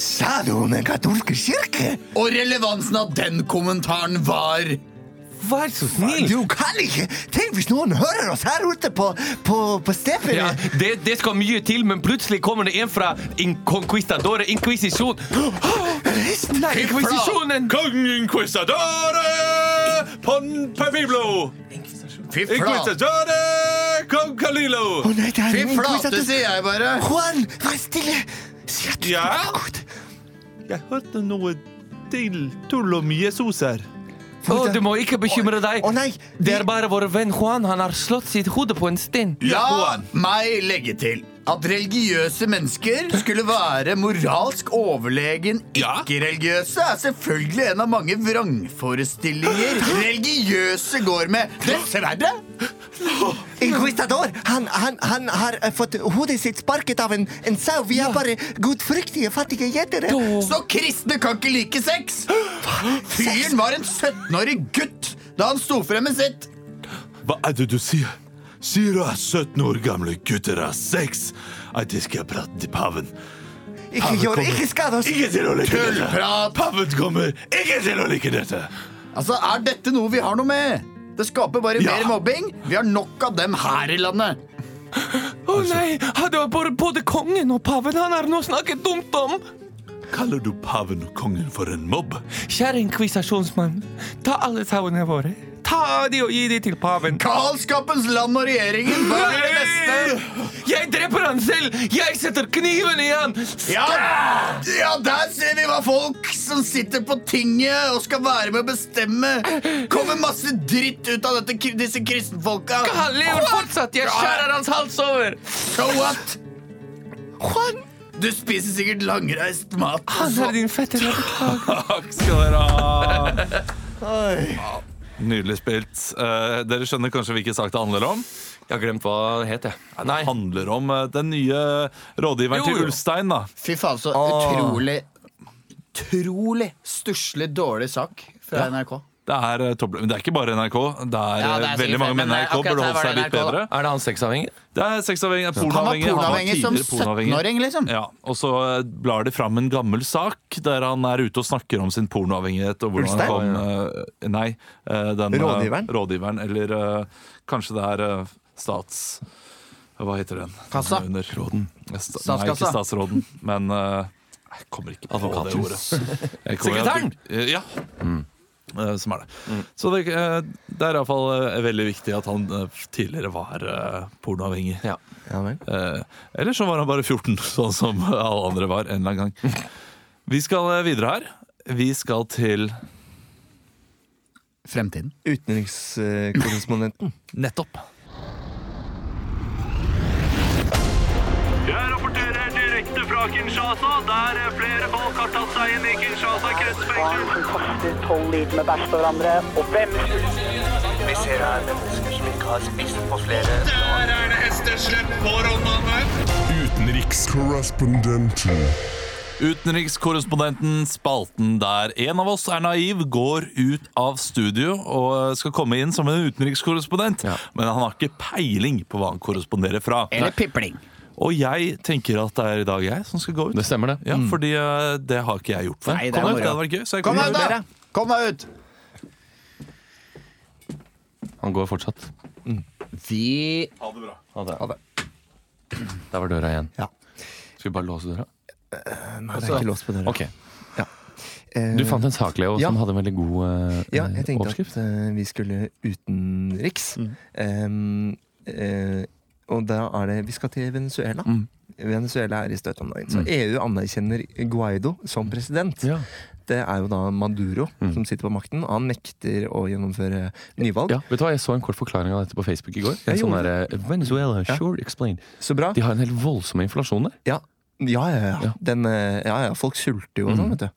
Sa du om den katolske kirke? Og relevansen av den kommentaren var Vær så snill! Du kan ikke! Tenk hvis noen hører oss her ute på, på, på steppet. Ja, det, det skal mye til, men plutselig kommer det en fra Inquistadore Inquisisjon. Nei, Inquisisjonen! Kong Inquistadore Ponpefiblo! Fy flate, Kong Calilo! Å nei, det er Fy flate sier jeg bare. Juan, vær stille! Si at du Ja? er god. Jeg hørte noe til tull om Jesus her. Å, du må ikke bekymre deg. Å nei, Det er bare vår venn Juan. Han har slått sitt hode på en sten. La meg legge til at religiøse mennesker skulle være moralsk overlegen ikke-religiøse, er selvfølgelig en av mange vrangforestillinger religiøse går med. Dessverre. Inquistador! Han, han, han har eh, fått hodet sitt sparket av en, en sau. Vi er bare gudfryktige, fattige gjetere. Så kristne kan ikke like sex! Fyren var en 17-årig gutt da han sto frem med sitt. Hva er det du sier? Sier du at 17 år gamle gutter har sex? At de skal prate til paven? Ikke gjør, ikke skad oss! Ikke til å like dette! Tullprat! Paven kommer ikke til å like dette! Altså, Er dette noe vi har noe med? Det skaper bare Ja. mer mobbing. Vi har nok av dem her i landet. Å nei! Det var bare både kongen og paven han har nå snakket dumt om! Kaller du paven og kongen for en mobb? Kjære inkvisasjonsmann, ta alle sauene våre. Ta de og gi de til paven. Galskapens land og regjeringen. Hva er det beste. Jeg dreper han selv! Jeg setter kniven i han! Ja, ja, der ser vi hva folk som sitter på tinget og skal være med å bestemme, kommer masse dritt ut av dette, disse kristenfolka. Han lever fortsatt! Jeg skjærer hans hals over! So what? Juan. Du spiser sikkert langreist mat. Han er din fetter. Takk skal dere ha. Ja, Nydelig spilt. Eh, dere skjønner kanskje hvilken sak det handler om? Jeg har glemt hva det het, jeg. Det handler om eh, den nye rådgiveren Jo, til. Ulstein. da Fy faen, så utrolig Utrolig stusslig dårlig sak fra NRK. Det er, eh, topp- men det er ikke bare NRK. Det er, Ja, det er eh, veldig mange med NRK eh, akkurat burde holdt seg det litt NRK bedre. Er det han sexavhengig? Det er sexavhengig, Han var pornoavhengig. pornoavhengig som 17-åring, liksom. Ja, og så blar de fram en gammel sak der han er ute og snakker om sin pornoavhengighet. Og hvordan han kom, nei, den, Rådgiveren? rådgiveren. Eller kanskje det er stats... Hva heter den? Kassa? Under råden. Sta- Nei, ikke statsråden, men Jeg kommer ikke på det ordet. Sekretæren? Ja. Eh, Som er det. Så det, eh, det er iallfall uh, veldig viktig at han eh, tidligere var eh, pornoavhengig. Ja. Ja vel. Eh, eller så var han bare 14, sånn som alle andre var en eller annen gang. Vi skal eh, videre her. Vi skal til Fremtiden. Utenrikskorrespondenten. nettopp. Fra Kinshasa, der flere folk har tatt seg inn i Kinshasa kretsfengsel. som kaster tolv liter med bæsj på hverandre, og hvem Vi ser her mennesker som ikke har spist på flere Der er det hesteslepp på Ronane. Utenrikskorrespondenten. Utenrikskorrespondenten, spalten der en av oss er naiv, går ut av studio og skal komme inn som en utenrikskorrespondent. Men han har ikke peiling på hva han korresponderer fra. Eller pipling. Og jeg tenker at det er i dag jeg som skal gå ut. Det stemmer, det. Ja, fordi eh, det har ikke jeg gjort før. Nei, det Kom ut, det hadde vært gøy. Så jeg Kom deg ut, ut. da! Kom deg ut! Han går fortsatt. Vi Ha det bra. Ha det. Ha det. Der var døra igjen. Ja. Skal vi bare låse døra? Nei, det er ikke låst på døra. Okay. Eh, Du fant en sak, Leo, Ja. som hadde en veldig god overskrift Ja, jeg tenkte overskrift. at uh, vi skulle utenriks. Mm. Um, eh, og da er det Vi skal til Venezuela. Mm. Venezuela er i støtet om dagen. Så EU anerkjenner Guaido som president. Ja. Det er jo da Maduro Mm. som sitter på makten. Han nekter å gjennomføre nyvalg. Ja, vet du hva, Jeg så en kort forklaring av dette på Facebook i går. En Jeg sånn der, Venezuela, Ja. sure, explain. Så bra. De har en helt voldsom inflasjon der. Ja. Ja, ja, ja. Ja. Den, eh, ja, ja. Folk sulter jo og sånn, Mm. vet du.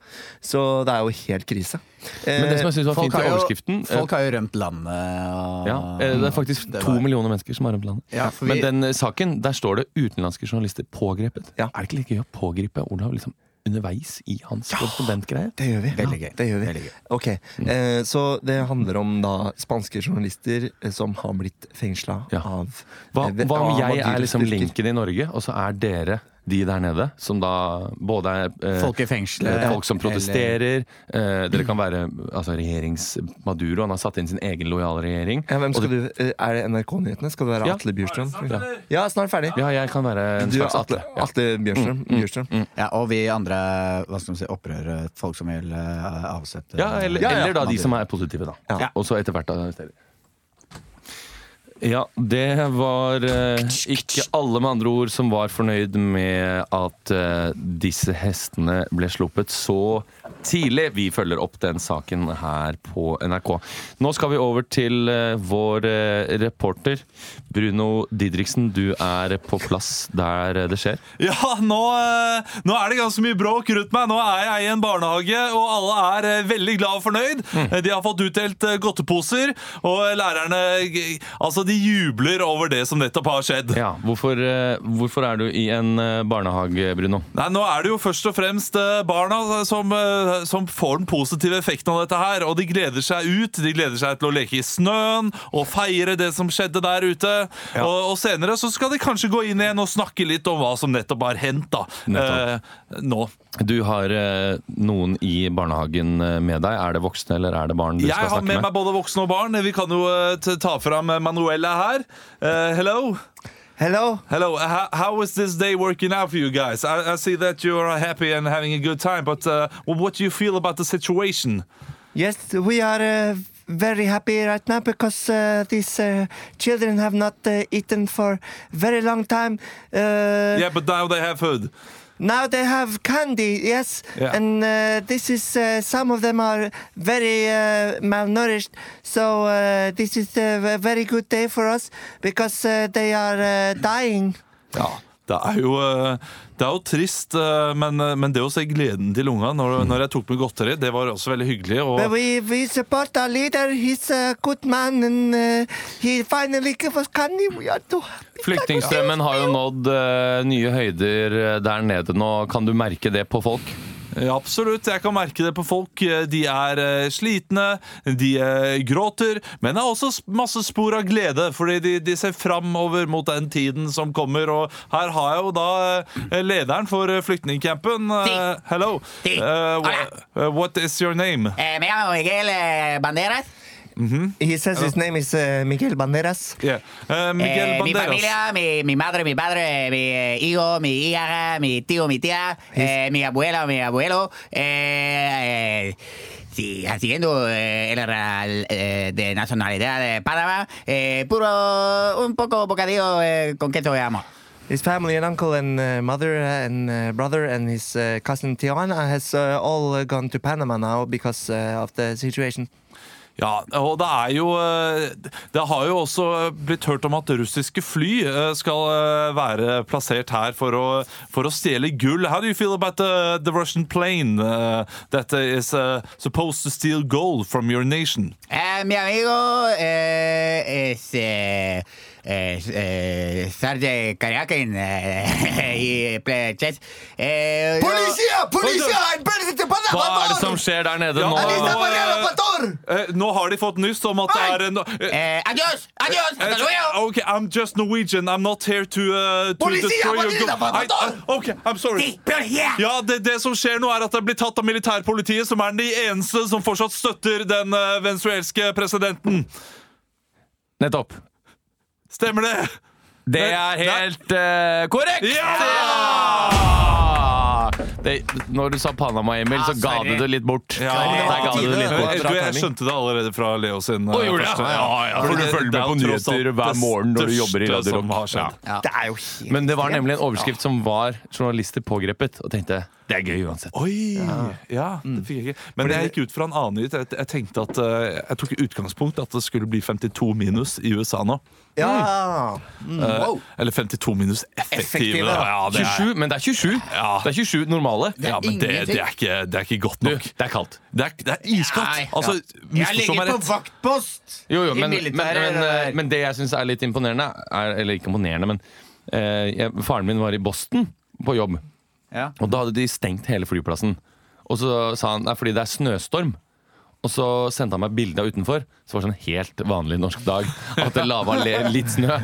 Så det er jo helt krise. Men det som jeg synes var folk fint i overskriften jo- eh, Folk har jo rømt landet. Og, ja, eh, Det er faktisk Det to millioner mennesker som har rømt landet. Ja, vi... Men den saken, der står det utenlandske journalister pågrepet. Ja. Er det ikke like gøy å pågripe Olav liksom underveis i hans korrespondentgreie? Det gjør vi. Veldig gøy. Det gjør vi. Veldig gøy. Ok, eh, Så det handler om da spanske journalister som har blitt fengsla Ja. av Hva, hva om av jeg er liksom linken i Norge, og så er dere de der nede, som da både er eh, Folk i fengselet. eh, folk som protesterer. Eh, dere kan være altså, regjerings-Maduro. Han har satt inn sin egen lojale regjering. Ja, hvem skal du, eh, er det NRK-nyhetene? Skal du være Ja. Atle Bjurstrøm? Ja. Ja, snart ferdig. Ja, jeg kan være en Du slags Atle, Atle. Ja. Atle Bjørstrøm. mm. Ja, og vi andre hva skal man si, opprørere, folk som vil uh, avsette Ja, eller, Ja, ja. eller da de som er positive, da. Ja. Og så etter hvert arrestere. Ja, det var eh, ikke alle med andre ord som var fornøyd med at eh, disse hestene ble sluppet så tidlig. Vi følger opp den saken her på NRK. Nå skal vi over til eh, vår eh, reporter Bruno Didriksen. Du er på plass der eh, det skjer. Ja, nå, eh, nå er det ganske mye bråk rundt meg. Nå er jeg i en barnehage, og alle er veldig glad og fornøyd. Mm. De har fått utdelt godteposer, og lærerne Altså, de jubler over det som nettopp har skjedd. Ja, hvorfor, eh, hvorfor er du i en eh, barnehage, Bruno? Nei, Nå er det jo først og fremst eh, barna som, som får den positive effekten av dette her. Og de gleder seg ut. De gleder seg til å leke i snøen og feire det som skjedde der ute. Og, og senere så skal de kanskje gå inn igjen og snakke litt om hva som nettopp har hendt da. Nettopp. Eh, nå. Du har eh, noen i barnehagen eh, med deg. Er det voksne eller er det barn du Jeg skal har snakke med med? meg både voksne og barn. Vi kan jo eh, t- ta fram eh, Manuela her. Eh, hello. Hello. Hello. How, how is this day working out for you guys? I, I see that you are happy and having a good time, but uh, what do you feel about the situation? Yes, we are uh, very happy right now because uh, these uh, children have not uh, eaten for very long time. Uh, Yeah, but now they have food. Now they have candy, yes, Yeah. and uh, this is uh, some of them are very uh, malnourished. So uh, this is a very good day for us because uh, they are uh, dying. Ja. Det er jo, eh, det er jo trist, eh, men, eh, men det å se gleden til unga når, når jeg tok med godteri, det var også veldig hyggelig. Og, we, we support our leader. He's a good man, and uh, he finally gave us. We are too happy. Flyktningstrømmen har jo nådd uh, nye høyder der nede nå. Kan du merke det på folk? Ja, absolutt, jeg kan merke det på folk. De er eh, slitne, de eh, gråter, men det er også masse spor av glede, fordi de, de ser framover mot den tiden som kommer. Og her har jeg jo da eh, lederen for flyktningcampen. Hello. Eh, what is your name? Eh, me llamo Miguel eh, Banderas. He says his name is uh, Miguel Banderas. Yeah. Eh, Miguel Eh, mi Banderas. familia, mi, mi madre, mi padre, mi eh, hijo, mi hija, mi tío, mi tía, eh, mi abuela, mi abuelo. Eh, eh, sí, eh, el real, eh, de nacionalidad de Panamá. Eh, puro, un poco bocadillo eh, con queso de amor. His family and uncle and uh, mother and uh, brother and his uh, cousin Tiana has uh, all uh, gone to Panama now because uh, of the situation. Ja, og det er jo eh, Det har jo også blitt hørt om at russiske fly eh, skal eh, være plassert her for å, for å stjele gull. How do you feel about the, the Russian plane uh, that is uh, supposed to steal gold from your nation? Eh, mi amigo eh, es Sergei Karyakin eh, ple- chess. Eh, yo- Hva er det som skjer der nede nå? nå, eh, eh, har de fått nyss om at det er en Adios! Adios! eh. Okay, I'm just Norwegian. I'm not here to, uh, to destroy your. I, I, okay, I'm sorry. Ja, det, det som skjer nå er at det blir tatt av militærpolitiet, som er de eneste som fortsatt støtter den uh, venezuelske presidenten. Nettopp. Stemmer det? Det er helt uh, korrekt! Ja! Det, når du sa Panama, Emil, så ga du det litt bort. Ja, Der ga du det litt bort. Du, jeg skjønte det allerede fra Leo sin. Uh, gjorde det? første- Ja, ja, for du følger med på nyheter hver morgen når du jobber i Radio Rock. Ja. Det er jo helt Men det var nemlig en overskrift som var journalister pågrepet, og tenkte det er gøy uansett. Oi! Ja, det fikk jeg ikke. Men jeg gikk ut fra en annen nyhet. Jeg, jeg tenkte at uh, Jeg tok utgangspunkt at det skulle bli 52 minus i USA nå. Ja. Uh, Eller 52 minus effektive. Effektive, Ja, det er, 27, men det er 27. Ja. Det er 27 normale. ja, men det, det, er ikke, det er ikke godt Du, nok. det er kaldt. Det er, det er iskaldt! Altså, Jeg ligger på vaktpost Jo, jo, men, men, militæret. men, eh, men det jeg syns er litt imponerende, er, eller ikke imponerende, men eh, jeg, faren min var i Boston på jobb, Ja. og da hadde de stengt hele flyplassen. Og så sa han er fordi det er snøstorm. Og så sendte han meg bilde av utenfor. Så var det sånn helt vanlig norsk dag. At det lava litt snø.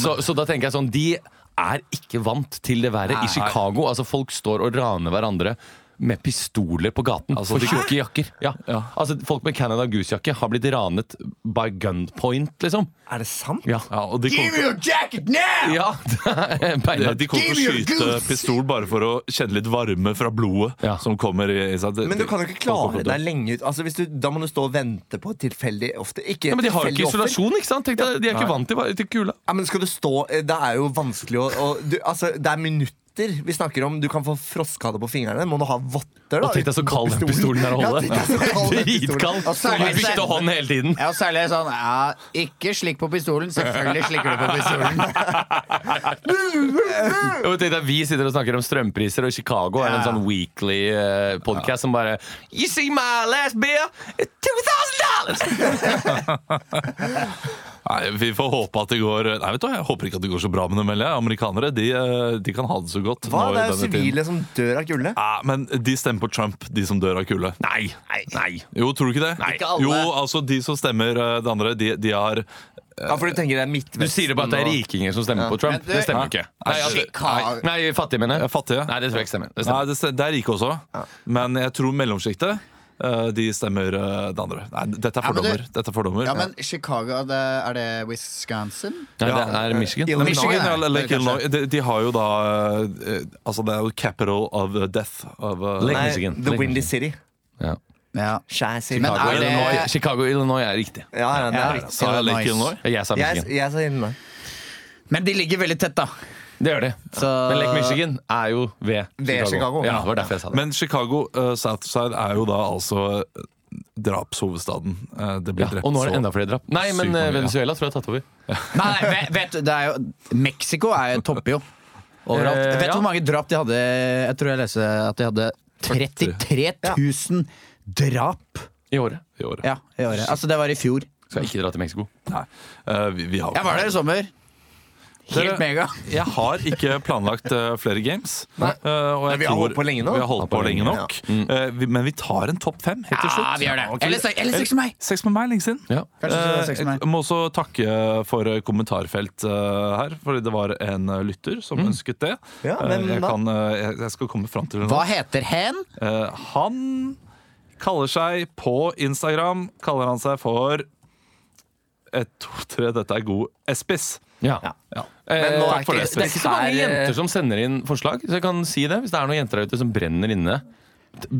Så, så da tenker jeg sånn De er ikke vant til det været i Chicago. Altså Folk står og raner hverandre med pistoler på gaten Altså, for tjukke jakker. Ja. Altså Folk med Canada Goose-jakke har blitt ranet by gunpoint, liksom. Er det sant? Ja. Ja, og de Give me your jacket now! ja. de, Beinhardt. de kommer til å skyte pistol bare for å kjenne litt varme fra blodet Ja. som kommer i, i. Det- Men du kan jo ikke klare deg lenge ut. Altså, hvis du, da må du stå og vente på et tilfeldig ofte. Ikke Ja, men de har jo ikke isolasjon, ikke sant? Tenk deg, de er ikke vant til, til kula. Ja, men skal du stå Det er jo vanskelig å, og, du, Altså, det er minutter vi snakker om. Du kan få frostskade på fingrene. Må du ha votter, da? Tenk deg så kald den pistolen er å Ja, holde. Dritkald. Ja, særlig- Du bytter hånd hele tiden. Ja, særlig sånn ja, Ikke slikk på pistolen. Selvfølgelig slikker du på pistolen. Og tenk deg, Vi sitter og snakker om strømpriser, og Chicago er en sånn weekly uh, podcast som bare You see my last beer? 2000 dollars! Nei, Vi får håpe at det går Nei, vet du hva, Jeg håper ikke at det går så bra med dem. Amerikanere de, eh, de kan ha det så godt. Hva? nå Det er jo tiden. sivile som dør av kulde. Ja, men de stemmer på Trump, de som dør av kulde. Nei! Nei. Jo, tror du ikke det? Nei. Ikke alle. Jo, altså De som stemmer eh, det andre, de, de har Ja, for du tenker det er Midtvesten Du sier det bare at det er rikinger som stemmer på Trump. Det stemmer ikke. Nei, altså, nei, nei, fattige, mener Ja, jeg. fattige. Nei, det tror jeg ikke stemmer. Det Nei, det, det er rike også. Men jeg tror mellomsjiktet eh, de stemmer eh, det andre. Nei, dette er Ja, fordommer. det- Dette er fordommer. Ja, men Chicago, det, er det Wisconsin? Nei, det er Michigan. Illinois. Michigan, eller. Lake Illinois, de, de har jo da eh, Altså, det er jo capital of death. Of, eh, Lake Nei, Michigan. The Lake Windy Michigan. City. Ja. Ja. Chicago, er det- Illinois, Chicago, Illinois er riktig. Ja, ja, det er riktig. Sa jeg Lake Illinois? Jeg sa Jeg, Michigan. jeg sa Illinois. Men de ligger veldig tett, da. Det gjør de. Så Men Lake Michigan er jo ved Ved Chicago. Ja, det var derfor jeg sa det. Men Chicago uh, Southside er jo da altså eh, drapshovedstaden. Eh, det blir Ja, drept og nå er det enda flere drap. Nei, men mange, Venezuela ja. Tror jeg har tatt over. Nei, nei, vet, det er jo Mexico er topper jo. Overalt. Eh, vet du ja. hvor mange drap de hadde? Jeg tror jeg leste at de hadde 33 000 drap I året. i året. ja, i året. Altså, det var i fjor. Skal ikke dra til Mexico. Nei. Uh, vi, vi har, Jeg var der i sommer. Dere- Helt mega. Jeg har ikke planlagt uh, flere games. Uh, og jeg vi har holdt på lenge nå. Vi har holdt på lenge nok Eh, vi, Men vi tar en topp fem helt til slutt. Ja, vi gjør det. Eller, se- eller seks med meg. Seks med meg lenge siden. Ja. Jeg må også takke for kommentarfelt her, fordi det var en lytter som ønsket det. Ja, men, jeg, kan, jeg, jeg skal komme fram til det nå. Hva heter hen? Eh, han kaller seg på Instagram Kaller han seg for et, to, tre, dette er god Espis. Ja. Ja. Eh, Men nå er ikke det. Det er ikke så mange eh, jenter som sender inn forslag, så jeg kan si det. Hvis det er noen jenter der ute som brenner inne.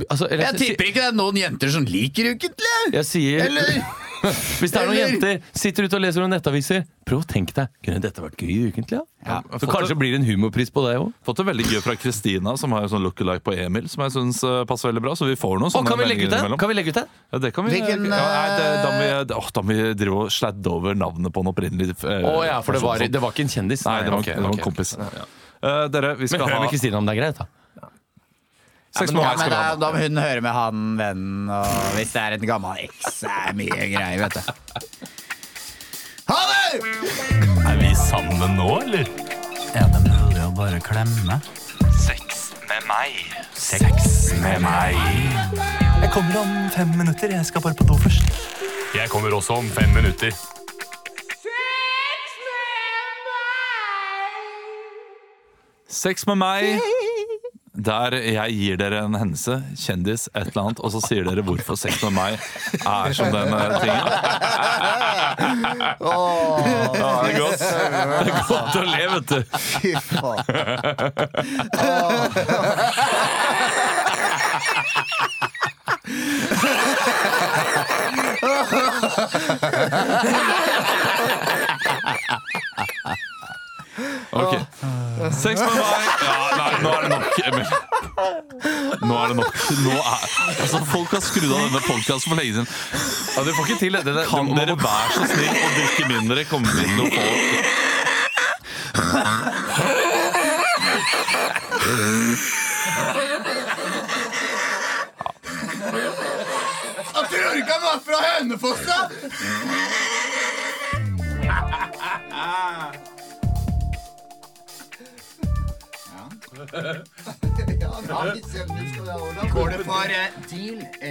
Altså, eller, Jeg tipper ikke det er noen jenter som liker Ukentlig. Jeg sier Eller Hvis det er noen Eller- jenter sitter ute og leser noen nettaviser, prøv å tenke deg Kunne dette vært gøy i ukentlig? Ja? Ja. Så kanskje blir det en humorpris på det òg. Fått det veldig gøy fra Kristina, som har jo sånn look-alike på Emil, som jeg syns passer veldig bra. Så vi får noen sånne Kan vi legge ut meldinger den? innimellom. Kan vi legge ut den? Ja, det kan vi. Hvilken, ja, nei, det, da må eh, vi, åh, da må vi drive og sladde over navnet på den opprinnelige eh, Å ja, for det var, det var ikke en kjendis? Nei, det var, ok, det var en kompis. Eh, dere, vi Men skal hør ha med Kristina om det er greit, da. Sex Ja, med ja, men da, da må hun høre med han vennen, og hvis det er en gammel eks, det er mye greier, vet du. Ha det! Er vi sammen nå, eller? Er det mulig å bare klemme? Sex med meg. Sex med meg. Jeg kommer om fem minutter. Jeg skal bare på do først. Jeg kommer også om fem minutter. Sex med meg. Sex med meg. Der jeg gir dere en hendelse, kjendis, et eller annet, og så sier dere hvorfor sex med meg er som den tingen. tingen. Ja, det er godt. Det er godt å le, vet du. Fy faen. Sex med meg. Ja, nei, nå er det nok, Emil. Nå er det nok. Nå er, altså, folk har skrudd av denne podkasten for lenge siden. Ja, du får ikke til det. det Kan dere være så snill å drikke mindre? Kommer inn og få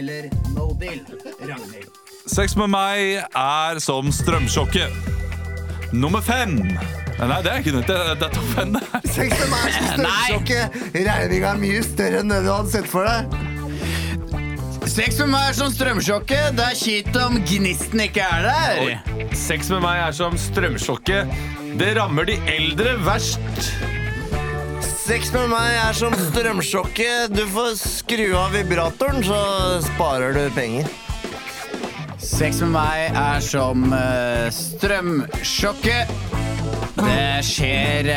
eller no deal, Ragnhild? Sex med meg er som strømsjokket. Nummer fem. Nei, det er ikke nytt. Det er, det er topp fem. Sex med meg er som strømsjokket. Regninga er mye større enn det du hadde sett for deg. Sex med meg er som strømsjokket. Det er kjipt om gnisten ikke er der. Sex med meg er som strømsjokket. Det rammer de eldre verst. Sex med meg er som strømsjokket. Du får skru av vibratoren, så sparer du penger. Sex med meg er som eh, strømsjokket. Det skjer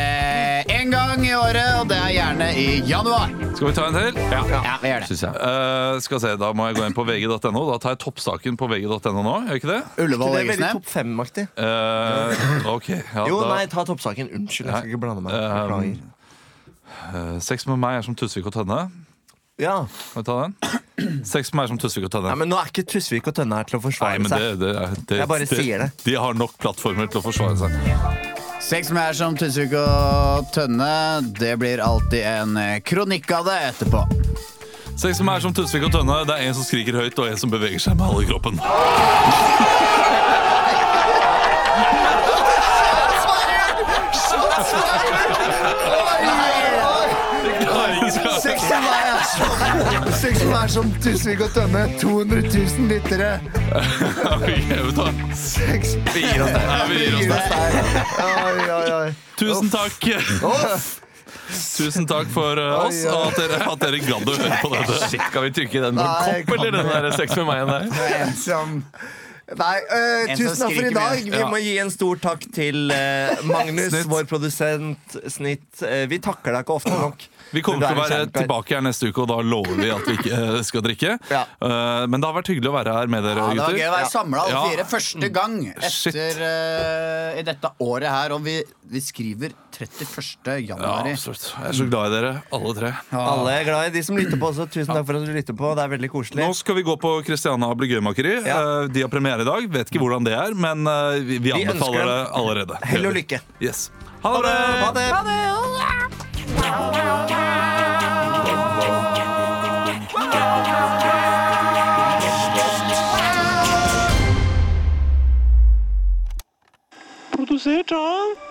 én gang i året, og det er gjerne i januar. Skal vi ta en til? Ja. Ja, vi gjør det. Synes jeg. Eh, skal se, Da må jeg gå inn på vg.no. Da tar jeg toppsaken på vg.no nå. Gjør jeg ikke det? Ullevål Det er veldig topp fem-aktig. Eh, ok. Ja, Jo, da, nei, ta toppsaken. Unnskyld, jeg skal ikke blande meg. Um, Beklager. Eh, sex med meg er som Tusvik og Tønne. Ja. Kan vi ta den? Sex med meg er som Tusvik og Tønne. Nei, men Nå er ikke Tusvik og Tønne her til å Nei, forsvare men det, seg. det, er- det, Jeg bare sier det. De har nok plattformer til å forsvare seg. Sex med er som Tusvik og Tønne. Det blir alltid en eh, kronikk av det etterpå. Sex med meg er som Tusvik og Tønne. Det er en som skriker høyt, og en som beveger seg med halve kroppen. Som, sex meg er som Tusvik og Tønne. 200 000 lyttere. Ok, vet du hva? Vi gir oss der. Vi gir oss der. Oi, oi, oi. Tusen takk. Tusen takk for uh, oss, og at dere, at dere gadd å høre på dette. Shit, Skal vi trykke den med en kopp, eller den der sex med meg der? Som Nei, øh, tusen takk for i dag. Vi Ja. må gi en stor takk til uh, Magnus, Snitt. vår produsent Snitt. Uh, vi takker deg ikke ofte nok. Vi kommer til å være kjempe- tilbake her neste uke, og da lover vi at vi ikke eh, skal drikke. Ja. Uh, men det har vært hyggelig å være her med dere, Ja, det var gutter. gøy å være samla alle Ja. fire første gang etter uh, i dette året her. Og vi, vi skriver 31. Ja, absolutt. Jeg er så glad i dere, alle tre. Alle er glad i de som lytter på også. Tusen takk for at du lytter på. Det er veldig koselig. Nå skal vi gå på Christiana Ablegøymakeri. Ja. Uh, de har premiere i dag. Vet ikke hvordan det er, men uh, vi, vi Vi anbefaler det allerede. Hell og lykke. Yes. Ha det! Ha det! Produsert av